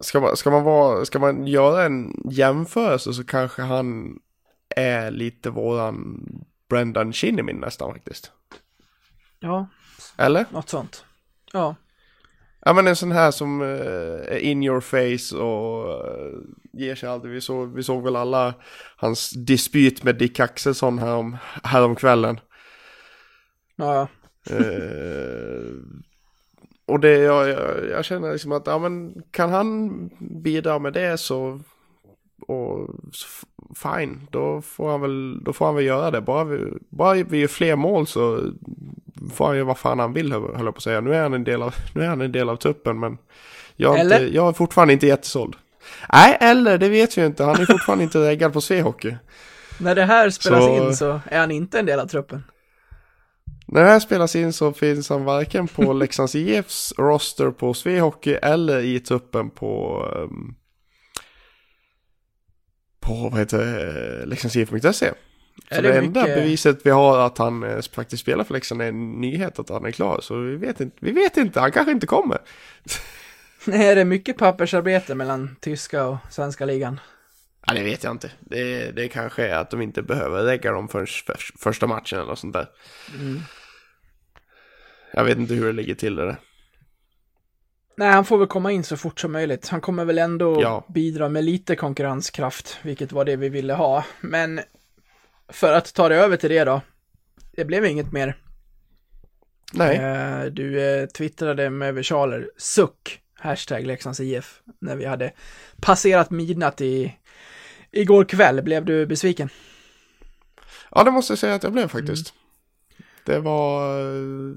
E: Ska man, ska man, vara, ska man göra en jämförelse så kanske han är lite våran Brendan Shinnimin nästan faktiskt.
D: Ja,
E: Eller?
D: något sånt. Ja,
E: Ja men en sån här som eh, är in your face och eh, ger sig aldrig. Vi såg, vi såg väl alla hans dispyt med Dick Axelsson härom, häromkvällen.
D: ja, ja.
E: Och det, jag, jag, jag känner liksom att, ja men kan han bidra med det så, och fine, då får han väl, då får han väl göra det. Bara vi, bara vi gör fler mål så får han göra vad fan han vill, höll jag på att säga. Nu är han en del av, nu är han en del av truppen, men jag
D: Eller?
E: inte, jag är fortfarande inte jättesåld. Nej, eller det vet vi ju inte. Han är fortfarande inte reggad på Svehockey.
D: När det här spelas
E: Så-
D: in så är han inte en del av truppen.
E: När det här spelas in så finns han varken på Leksands IFs roster på Svehockey eller i truppen på ehm, på vad heter leksandsif.se. Så det enda
D: mycket-
E: beviset vi har att han eh, faktiskt spelar för Leksand är en nyhet att han är klar. Så vi vet inte, vi vet inte han kanske inte kommer.
D: Nej, det är mycket pappersarbete mellan tyska och svenska ligan.
E: Ja, det vet jag inte. Det, det kanske är att de inte behöver lägga dem för, för första matchen eller något sånt där.
D: Mm.
E: Jag vet inte hur det ligger till det där.
D: Nej, han får väl komma in så fort som möjligt. Han kommer väl ändå
E: Ja.
D: bidra med lite konkurrenskraft, vilket var det vi ville ha. Men för att ta det över till det då. Det blev inget mer.
E: Nej.
D: Eh, du eh, twittrade med versaler suck, hashtag Leksands IF, när vi hade passerat midnatt i igår kväll. Blev du besviken?
E: Ja, det måste jag säga att jag blev faktiskt. Det var... eh,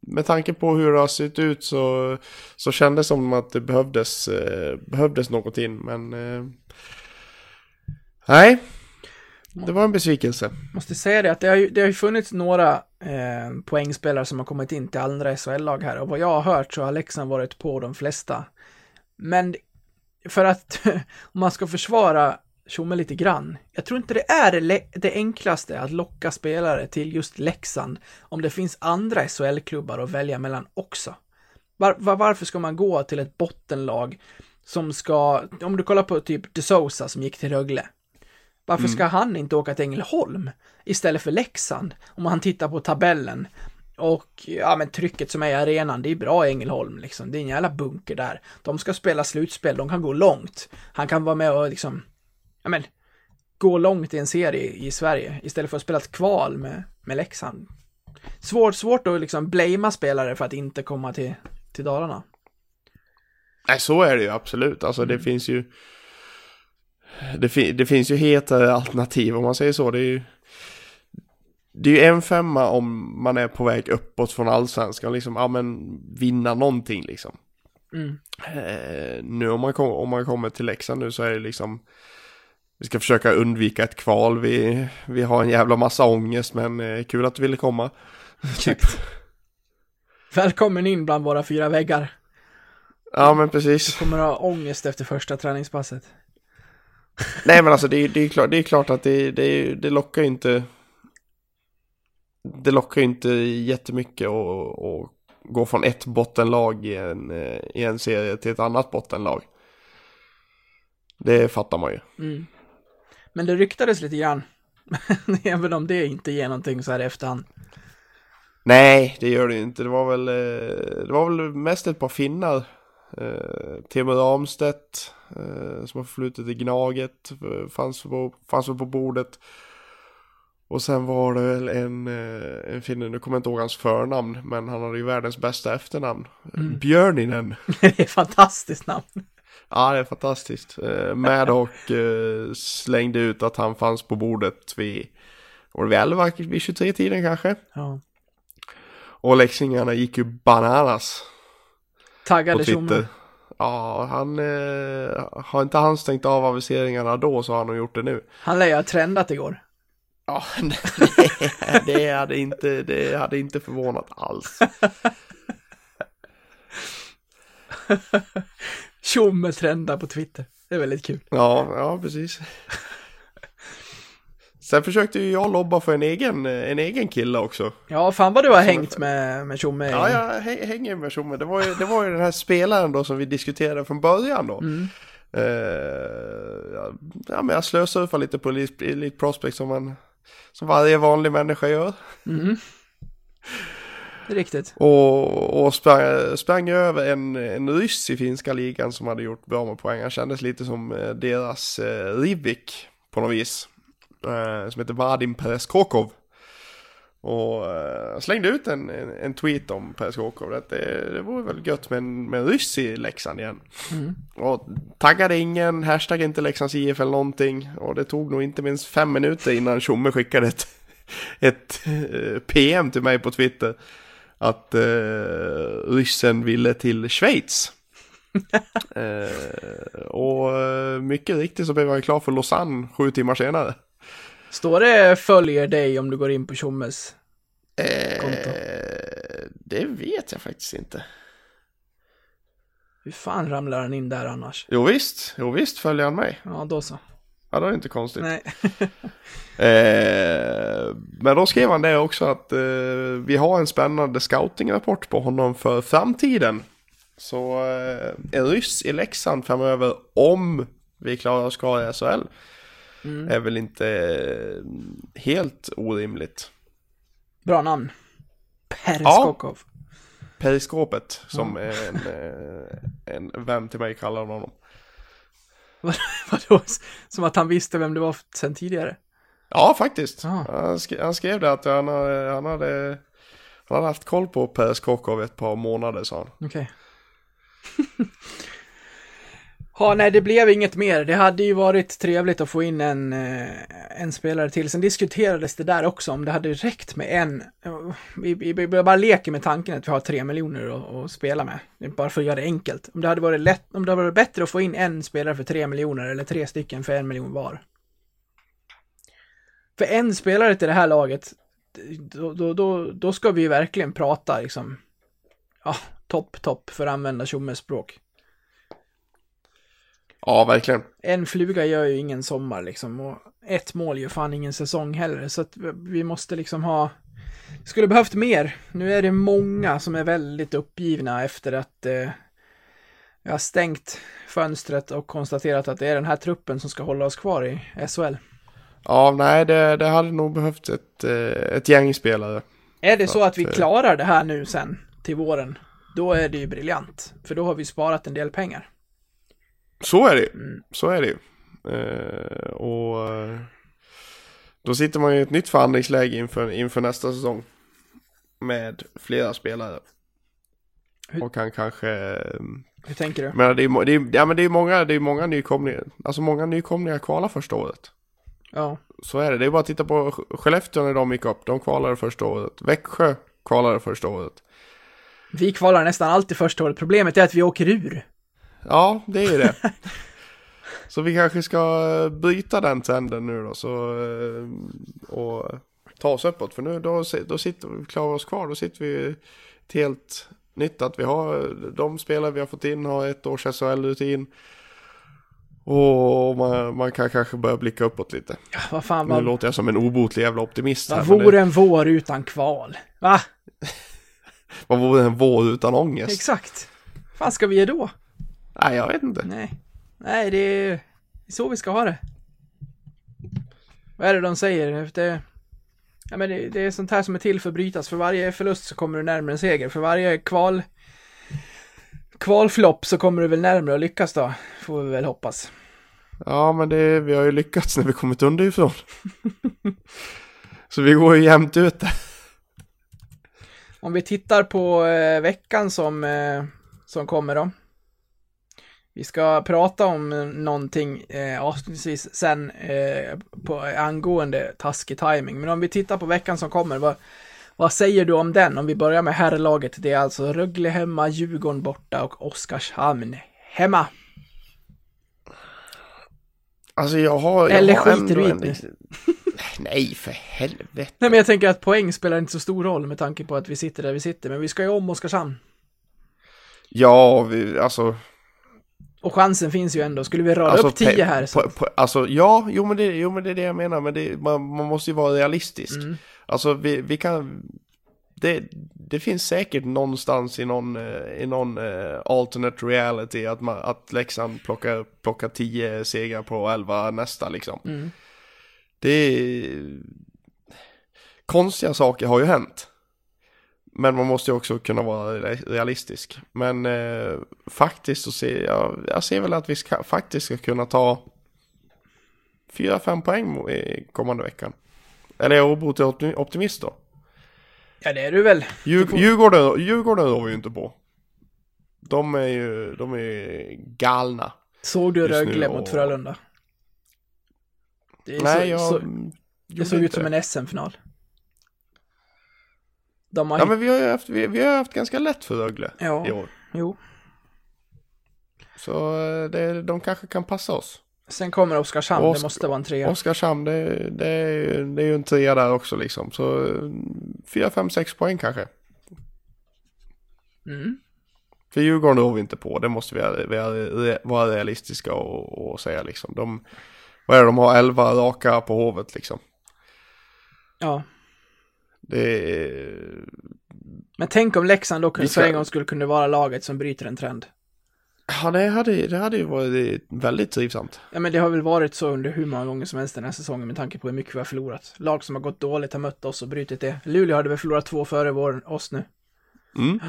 E: Med tanke på hur det har sett ut så, så kändes det som att det behövdes, eh, behövdes något in, men... Eh, nej. Det var en besvikelse.
D: Måste säga det att det har ju, det har ju funnits några eh, poängspelare som har kommit in till andra SHL-lag här och vad jag har hört så har Leksand varit på de flesta. Men för att om man ska försvara Tjomme lite grann. Jag tror inte det är det, enklaste att locka spelare till just Leksand om det finns andra SHL-klubbar att välja mellan också. Var, var, varför ska man gå till ett bottenlag som ska, om du kollar på typ De Sousa som gick till Rögle. Varför ska han inte åka till Ängelholm istället för Leksand? Om man tittar på tabellen. Och ja, men trycket som är i arenan, det är bra i Ängelholm liksom. Det är en jävla bunker där. De ska spela slutspel, de kan gå långt. Han kan vara med och liksom, ja men, gå långt i en serie i Sverige istället för att spela ett kval med, med Leksand. Svårt, svårt att liksom blamea spelare för att inte komma till, till Dalarna.
E: Nej, så är det ju absolut. Alltså det finns ju... Det, fi, det finns ju hetare alternativ om man säger så. Det är ju... Det är ju en femma om man är på väg uppåt från allsvenskan. Liksom, ja men vinna någonting liksom.
D: Mm.
E: Eh, nu om man, kom, om man kommer till Leksand nu så är det liksom... Vi ska försöka undvika ett kval. Vi, vi har en jävla massa ångest men eh, kul att du ville komma. Typ.
D: Välkommen in bland våra fyra väggar.
E: Ja men precis.
D: Kommer ha ångest efter första träningspasset.
E: Nej men alltså det är, det är, klart, det är klart att det, det, det lockar ju inte Det lockar ju inte jättemycket att, att gå från ett bottenlag i en, i en serie till ett annat bottenlag. Det fattar man ju.
D: Mm. Men det ryktades lite grann. Även om det inte ger någonting så här i efterhand.
E: Nej, det gör det inte. Det var väl, eh, det var väl mest ett par finnar. Eh, Teemu Ramstedt eh, som har förflutit i Gnaget eh, fanns på, fanns på bordet. Och sen var det väl en, eh, en finne, nu kommer jag inte ihåg hans förnamn, men han hade ju världens bästa efternamn.
D: Mm.
E: Björninen.
D: det är fantastiskt namn.
E: Ja, det är fantastiskt. Eh, med och eh, slängde ut att han fanns på bordet vid, var det vid 11, vid 23-tiden kanske?
D: Ja.
E: Och leksingarna gick ju bananas.
D: Taggade tjomme.
E: Ja, han har inte han stängt av aviseringarna då så har han nog gjort det nu.
D: Han lär ju ha trendat igår.
E: Ja, det, det, hade inte, det hade inte förvånat alls.
D: Tjomme trendar på Twitter. Det är väldigt kul.
E: Ja, ja precis. Sen försökte ju jag lobba för en egen, en egen kille också.
D: Ja, fan vad du har hängt med, med Tjomme.
E: Ja, jag hä- hänger med Tjomme. Det var, ju, det var ju den här spelaren då som vi diskuterade från början då.
D: Mm.
E: Eh, ja, men jag slösurfar lite på Elite Elite Prospect som, man, som varje vanlig människa gör.
D: Mm. Riktigt.
E: Och, och sprang, sprang över en, en ryss i finska ligan som hade gjort bra med poäng. Han kändes lite som eh, deras eh, Rivik på något vis. Eh, som heter Vadim Pereskokov. Och eh, slängde ut en, en, en tweet om Pereskokov. Att det, det vore väl gött med en, med en ryss i Leksand igen.
D: Mm.
E: Och taggade ingen, hashtag inte Leksands IF eller någonting. Och det tog nog inte minst fem minuter innan Tjomme skickade ett, ett eh, PM till mig på Twitter. Att eh, ryssen ville till Schweiz. eh, och mycket riktigt så blev han klar för Lausanne sju timmar senare.
D: Står det följer dig om du går in på Tjommes?
E: Eh, det vet jag faktiskt inte.
D: Hur fan ramlar han in där annars?
E: Jo visst, jo visst följer han mig.
D: Ja, då så.
E: Ja, det är inte konstigt.
D: Nej.
E: Eh, men då skrev han det också att eh, vi har en spännande scoutingrapport på honom för framtiden. Så eh, en ryss i Leksand framöver om vi klarar oss kvar i SHL
D: Mm.
E: är väl inte eh, helt orimligt.
D: Bra namn. Perskokov.
E: Periskopet som en, eh, en vän till mig kallar honom.
D: Vadå? Som att han visste vem det var sen tidigare?
E: Ja, faktiskt.
D: Ah.
E: Han, skrev, han skrev det att han, hade- han, hade, han hade haft koll på Periskokov ett par månader sa han.
D: Okej. Ja, nej, det blev inget mer. Det hade ju varit trevligt att få in en, eh, en spelare till. Sen diskuterades det där också om det hade räckt med en. Eh, vi, vi, vi bara leker med tanken att vi har tre miljoner att, att spela med. Bara för att göra det enkelt. Om det hade varit lätt, om det hade varit bättre att få in en spelare för tre miljoner eller tre stycken för en miljon var. För en spelare till det här laget, då, då, då, då ska vi ju verkligen prata liksom, ja, topp, topp för att använda Tjommes språk.
E: Ja, verkligen.
D: En fluga gör ju ingen sommar liksom och ett mål gör fan ingen säsong heller så att vi måste liksom ha skulle behövt mer. Nu är det många som är väldigt uppgivna efter att eh, jag har stängt fönstret och konstaterat att det är den här truppen som ska hålla oss kvar i SHL.
E: Ja, nej, det, det hade nog behövt ett, eh, ett gäng spelare.
D: Är det så att vi
E: eh,
D: klarar det här nu sen till våren, då är det ju briljant. För då har vi sparat en del pengar.
E: Så är det ju.
D: Mm.
E: Så är det ju. Eh, och eh, då sitter man i ett nytt förhandlingsläge inför, inför nästa säsong. med flera spelare.
D: Hur-
E: Och han kanske...
D: Hur tänker du?
E: Men det är, det är, ja, men det är många, det är många nykomlingar. Alltså många nykomlingar kvalar första året.
D: Ja.
E: Så är det. Det är bara att titta på Sk- Skellefteå när de gick upp. De kvalade första året. Växjö kvalade första året.
D: Vi kvalar nästan alltid första året. Problemet är att vi åker ur.
E: Ja, det är ju det. så vi kanske ska bryta den trenden nu då. Så, eh, och ta oss uppåt. För nu då, då sitter vi, klarar vi oss kvar. Då sitter vi ett helt nytt att vi har de spelare vi har fått in har ett års SHL-rutin. Och man, man kan kanske börja blicka uppåt lite.
D: Ja, vad fan,
E: Nu
D: vad,
E: låter jag som en obotlig jävla optimist här.
D: vad
E: det-
D: vore en vår utan kval? Va?
E: Vad vore en vår utan ångest?
D: Exakt. Vad fan ska vi göra då?
E: Nej, jag vet inte.
D: Nej. Nej, det är, så vi ska ha det. Vad är det de säger? Det, ja, men det, det är sånt här som är till för att brytas. För varje förlust så kommer du närmare en seger. För varje kval kvalflopp så kommer du väl närmare att lyckas då. Får vi väl hoppas.
E: Ja, men det, vi har ju lyckats när vi kommit underifrån. Så vi går ju jämnt ut där.
D: Om vi tittar på eh, veckan som, eh, som kommer då. Vi ska prata om någonting eh, avslutningsvis sen eh, på, angående taskig timing. Men om vi tittar på veckan som kommer, vad, vad säger du om den? Om vi börjar med herrlaget. Det är alltså Rögle hemma, Djurgården borta och Oskarshamn hemma.
E: Alltså jag har... Jag
D: Eller
E: har
D: skiter du i det?
E: Nej, för helvete.
D: Nej men jag tänker att poäng spelar inte så stor roll med tanke på att vi sitter där vi sitter. Men vi ska ju om Oskarshamn.
E: Ja, vi, alltså...
D: Och chansen finns ju ändå. Skulle vi röra
E: alltså
D: upp 10
E: pe-
D: här så...
E: på- på- alltså ja, jo men, det, jo men det är det jag menar. Men det, man, man måste ju vara realistisk.
D: Mm.
E: Alltså vi, vi kan... Det, det finns säkert någonstans i någon, eh, i någon eh, alternate reality att, man, att Leksand plockar, plockar 10 segrar på 11 nästa liksom.
D: Mm.
E: Det är... Konstiga saker har ju hänt. Men man måste ju också kunna vara re- realistisk. Men eh, faktiskt så ser jag, jag ser väl att vi ska, faktiskt ska kunna ta 4-5 poäng i kommande veckan. Eller är obotlig optimi- optimist då?
D: Ja det är du väl.
E: Djur, Djurgården, Djurgården rår vi ju inte på. De är ju, de är ju galna.
D: Såg du Rögle
E: och-
D: mot Frölunda? Det,
E: Nej,
D: så,
E: jag
D: så, det såg ut som en SM-final. De har
E: Ja men vi har ju haft, vi, vi har haft ganska lätt för Rögle
D: Ja.
E: i år.
D: Jo.
E: Så eh, det, de kanske kan passa oss.
D: Sen kommer Oskarshamn,
E: Osk-
D: det måste vara en trea.
E: Oskarshamn, det, det, är det är ju en trea där också liksom. Så 4, 5, 6 poäng kanske.
D: Mm.
E: För Djurgården rår vi inte på, det måste vi vara- vara realistiska och, och säga liksom. De, vad är det, de har 11 raka på hovet liksom.
D: Ja.
E: Är...
D: Men tänk om Leksand då för en gång skulle kunna vara laget som bryter en trend.
E: Ja, det hade, det hade ju varit väldigt trivsamt.
D: Ja men det har väl varit så under hur många gånger som helst den här säsongen med tanke på hur mycket vi har förlorat. Lag som har gått dåligt har mött oss och brutit det. Luleå hade väl förlorat två före vår, oss nu.
E: Mm.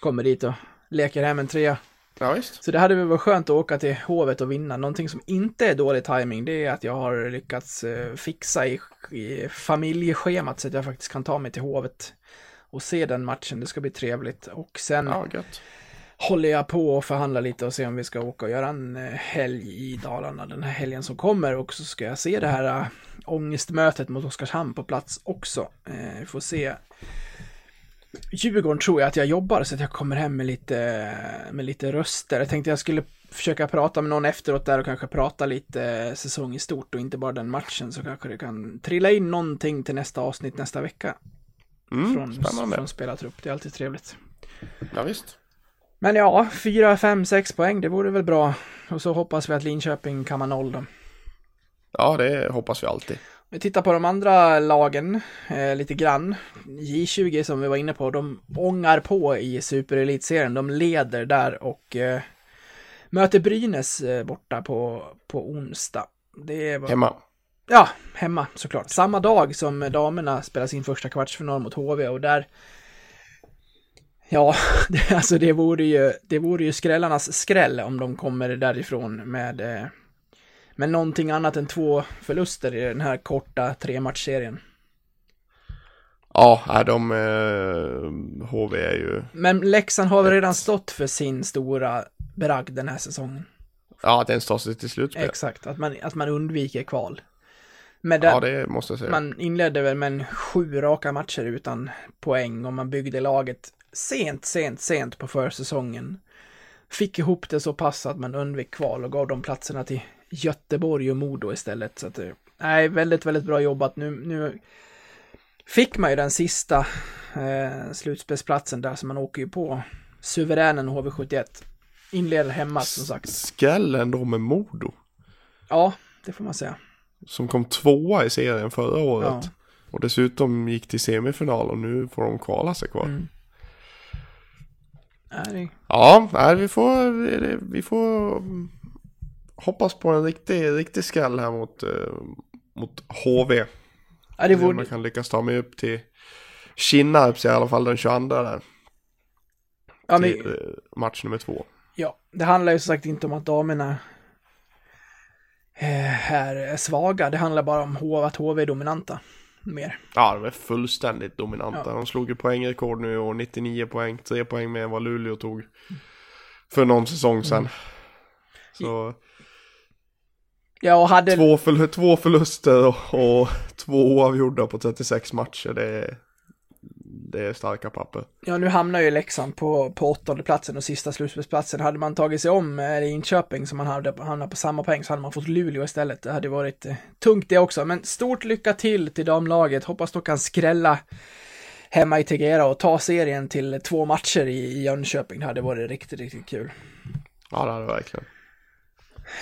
D: Kommer dit och leker hem en trea.
E: Ja, visst.
D: Så det hade väl varit skönt att åka till Hovet och vinna. Någonting som inte är dålig timing det är att jag har lyckats eh, fixa i, i familjeschemat så att jag faktiskt kan ta mig till Hovet och se den matchen. Det ska bli trevligt. Och sen
E: Ja,
D: håller jag på och förhandla lite och se om vi ska åka och göra en eh, helg i Dalarna den här helgen som kommer. Och så ska jag se det här äh, ångestmötet mot Oskarshamn på plats också. Eh, vi får se. Djurgården tror jag att jag jobbar så att jag kommer hem med lite, med lite röster. Jag tänkte jag skulle försöka prata med någon efteråt där och kanske prata lite säsong i stort och inte bara den matchen så kanske det kan trilla in någonting till nästa avsnitt nästa vecka.
E: Mm,
D: från,
E: spännande.
D: från spelartrupp. Det är alltid trevligt.
E: Ja, visst.
D: Men ja, 4, 5, 6 poäng, det vore väl bra. Och så hoppas vi att Linköping kammar noll då.
E: Ja, det hoppas vi alltid.
D: Vi tittar på de andra lagen eh, lite grann. J20 som vi var inne på, de ångar på i superelitserien. De leder där och eh, möter Brynäs eh, borta på, på onsdag. Det var...
E: Hemma.
D: Ja, hemma såklart. Samma dag som damerna spelar sin första kvartsfinal mot HV och där Ja, det, alltså det vore ju, det vore ju skrällarnas skräll om de kommer därifrån med, med någonting annat än två förluster i den här korta trematchserien.
E: Ja, de, eh, HV är ju,
D: Men Leksand har väl redan stått för sin stora bragd den här säsongen.
E: ja den står sig till slutspel.
D: Exakt, att man, att man undviker kval. Men där,
E: Ja, det måste jag säga.
D: man inledde väl med en sju raka matcher utan poäng och man byggde laget sent, sent, sent på försäsongen. Fick ihop det så pass att man undvek kval och gav de platserna till Göteborg och Modo istället. Så att det, nej, väldigt, väldigt bra jobbat. Nu, nu fick man ju den sista eh, slutspelsplatsen där, så man åker ju på suveränen HV71. Inleder hemma som sagt.
E: Skrällen då med Modo.
D: Ja, det får man säga.
E: Som kom tvåa i serien förra året.
D: Ja.
E: Och dessutom gick till semifinal och nu får de kvala sig kvar.
D: Mm. Nej,
E: Ja, nej, vi får, vi får hoppas på en riktig, riktig skräll här mot, eh, mot HV.
D: Ja, det
E: om
D: vore,
E: man kan lyckas ta mig upp till Kinnarps i alla fall den 22 där.
D: ja, men,
E: till eh, match nummer två.
D: ja, det handlar ju som sagt inte om att damerna eh, är svaga. Det handlar bara om att HV är dominanta. Mer.
E: Ja, de är fullständigt dominanta.
D: Ja.
E: De slog ju poängrekord nu och 99 poäng, 3 poäng mer än vad Luleå tog för någon säsong sedan.
D: Mm.
E: Så
D: Ja, och hade...
E: två, förl- två förluster och, och två oavgjorda på 36 matcher, det är, det är starka papper.
D: Ja, nu hamnar ju Leksand på, på åttonde platsen och sista slutspelsplatsen. Hade man tagit sig om eh, Linköping som man hade hamnat på samma poäng så hade man fått Luleå istället. Det hade varit eh, tungt det också. Men stort lycka till till damlaget. Hoppas de kan skrälla hemma i Tegera och ta serien till två matcher i, i Jönköping. Det hade varit riktigt, riktigt kul.
E: Ja, det det verkligen.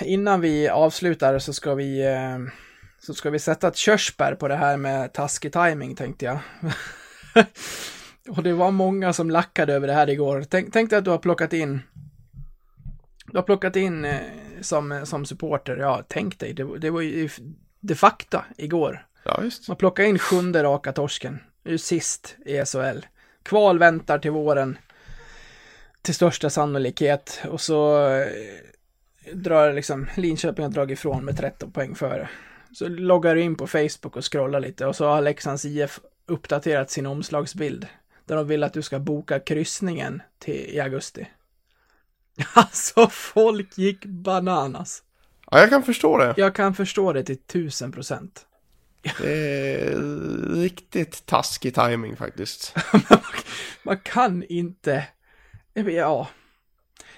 D: Innan vi avslutar så ska vi eh, så ska vi sätta ett körsbär på det här med taskig timing tänkte jag. Och det var många som lackade över det här igår. Tänk, tänk dig att du har plockat in du har plockat in eh, som, som supporter, ja tänk dig, det, det var ju de facto igår.
E: Ja, visst.
D: Man plockar in sjunde raka torsken, nu sist i SHL. Kval väntar till våren, till största sannolikhet, och så eh, drar liksom Linköping har dragit ifrån med 13 poäng före. Så loggar du in på Facebook och scrollar lite och så har Leksands IF uppdaterat sin omslagsbild där de vill att du ska boka kryssningen till i augusti. Alltså folk gick bananas.
E: Ja, jag kan förstå det.
D: Jag kan förstå det till tusen procent.
E: Det är riktigt taskig timing faktiskt.
D: Man kan inte, ja.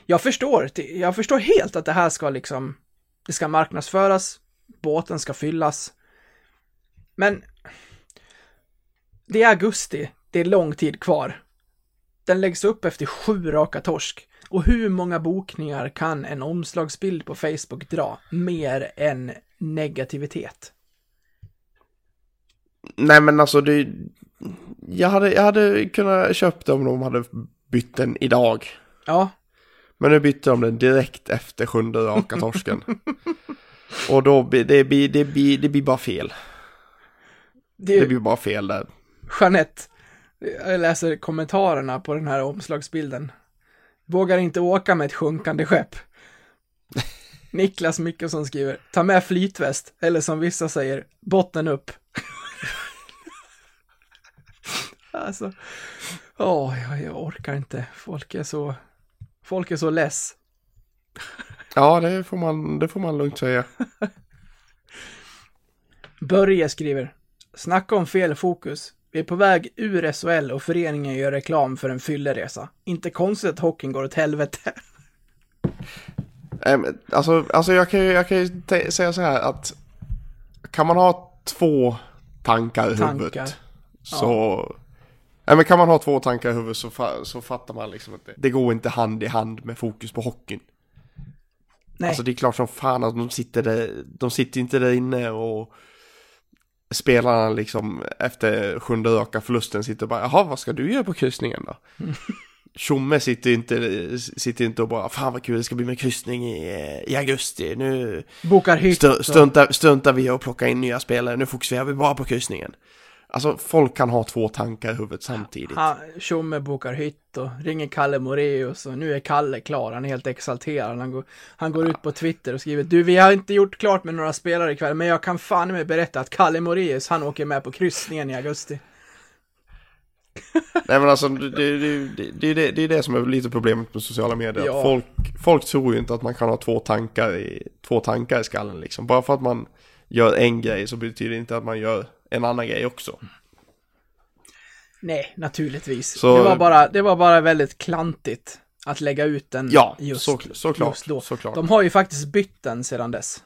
D: Jag förstår, jag förstår helt att det här ska liksom, det ska marknadsföras, båten ska fyllas. Men det är augusti, det är lång tid kvar. Den läggs upp efter sju raka torsk. Och hur många bokningar kan en omslagsbild på Facebook dra? Mer än negativitet.
E: Nej men alltså det... Jag hade, jag hade kunnat köpt det om de hade bytt den idag.
D: Ja,
E: Men nu bytte de den direkt efter sjunde raka torsken. Och då blir det, blir, det, blir, det blir bara fel.
D: det,
E: Det blir bara fel där.
D: Jeanette, jag läser kommentarerna på den här omslagsbilden. Vågar inte åka med ett sjunkande skepp. Niklas Mikkelsson skriver, ta med flytväst, eller som vissa säger, botten upp. alltså, åh, jag, jag orkar inte. Folk är så, folk är så less.
E: Ja, det får man, det får man lugnt säga.
D: Börje skriver, snacka om fel fokus. Vi är på väg ur SHL och föreningen gör reklam för en fylleresa. Inte konstigt att hockeyn går åt helvete.
E: Alltså, alltså jag kan ju, jag kan ju säga så här att kan man ha två tankar i
D: Tankar.
E: huvudet så... Nej men kan man ha två tankar i huvudet så, fa- så fattar man liksom att det, det går inte hand i hand med fokus på hockeyn.
D: Nej.
E: Alltså det är klart som fan att de sitter där, de sitter inte där inne och spelarna liksom efter sjunde raka förlusten sitter och bara jaha vad ska du göra på kryssningen då? Tjomme sitter inte, sitter inte och bara fan vad kul det ska bli med kryssning i, i augusti nu
D: Bokar hytt.
E: stuntar, stuntar vi och plockar in nya spelare nu fokuserar vi bara på kryssningen. Alltså folk kan ha två tankar i huvudet samtidigt.
D: Tjomme bokar hytt och ringer Kalle Moreus och nu är Kalle klar. Han är helt exalterad. Han går, han går ut på Twitter och skriver Du, vi har inte gjort klart med några spelare ikväll, men jag kan fan med berätta att Kalle Moreus, han åker med på kryssningen i augusti.
E: Nej men alltså det, det, det, det, det är det som är lite problemet med sociala medier.
D: Ja.
E: Folk, folk tror ju inte att man kan ha två tankar i, två tankar i skallen liksom. Bara för att man gör en grej så betyder det inte att man gör en annan grej också.
D: Nej, naturligtvis.
E: Så-
D: Det, var bara, det var bara väldigt klantigt att lägga ut den
E: Ja,
D: just,
E: så, såklart.
D: just då.
E: såklart.
D: De har ju faktiskt bytt den sedan dess.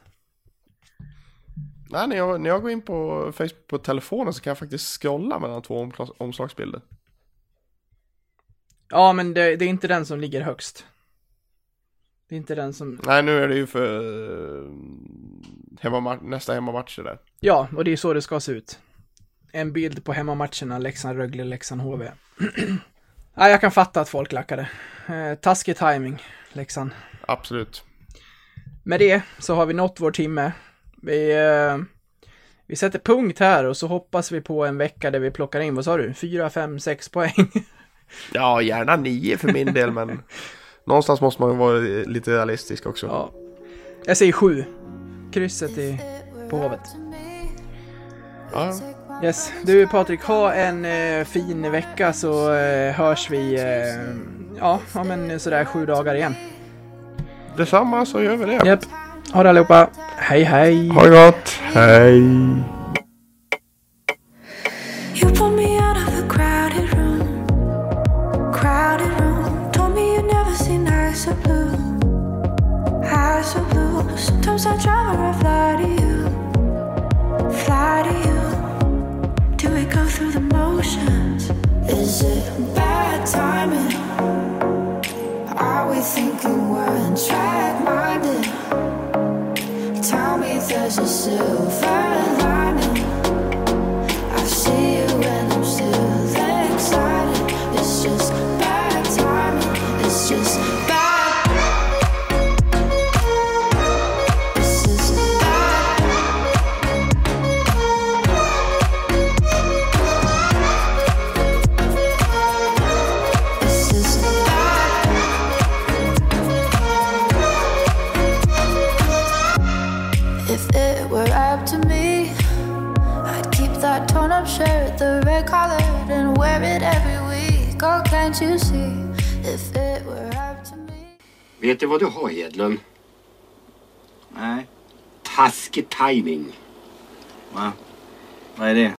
E: Nej, när jag, när jag går in på Facebook på telefonen så kan jag faktiskt scrolla mellan två omslag, omslagsbilder.
D: Ja, men det, det är inte den som ligger högst. Det är inte den som...
E: Nej, nu är det ju för uh, hemma, nästa hemmamatcher där.
D: Ja, och det är så det ska se ut. En bild på hemmamatcherna Leksand-Rögle, Leksand-HV. Nej, jag kan fatta att folk lackade. Eh, taskig timing, Leksand.
E: Absolut.
D: Med det så har vi nått vår timme. Vi, eh, vi sätter punkt här och så hoppas vi på en vecka där vi plockar in, vad sa du, 4, 5, 6 poäng.
E: Ja, gärna nio för min del, men någonstans måste man vara lite realistisk också.
D: ja. Jag säger 7. Krysset i, på Hovet.
E: Ja,
D: Yes. Du Patrik, ha en eh, fin vecka så eh, hörs vi, eh, ja, ja men sådär sju dagar igen.
E: detsamma så gör vi det.
D: Japp. Ha det allihopa. Hej hej.
E: Ha det gott. Hej.
J: Sometimes I drive or I fly to you, fly to you. Do we go through the motions? Is it bad timing? Are we thinking we're in track-minded? Tell me there's a silver lining. I see you and I'm still excited. It's just bad timing. It's just
F: Vet du vad du har Hedlund?
G: Nej.
F: Taskig timing.
G: Va? Vad är det?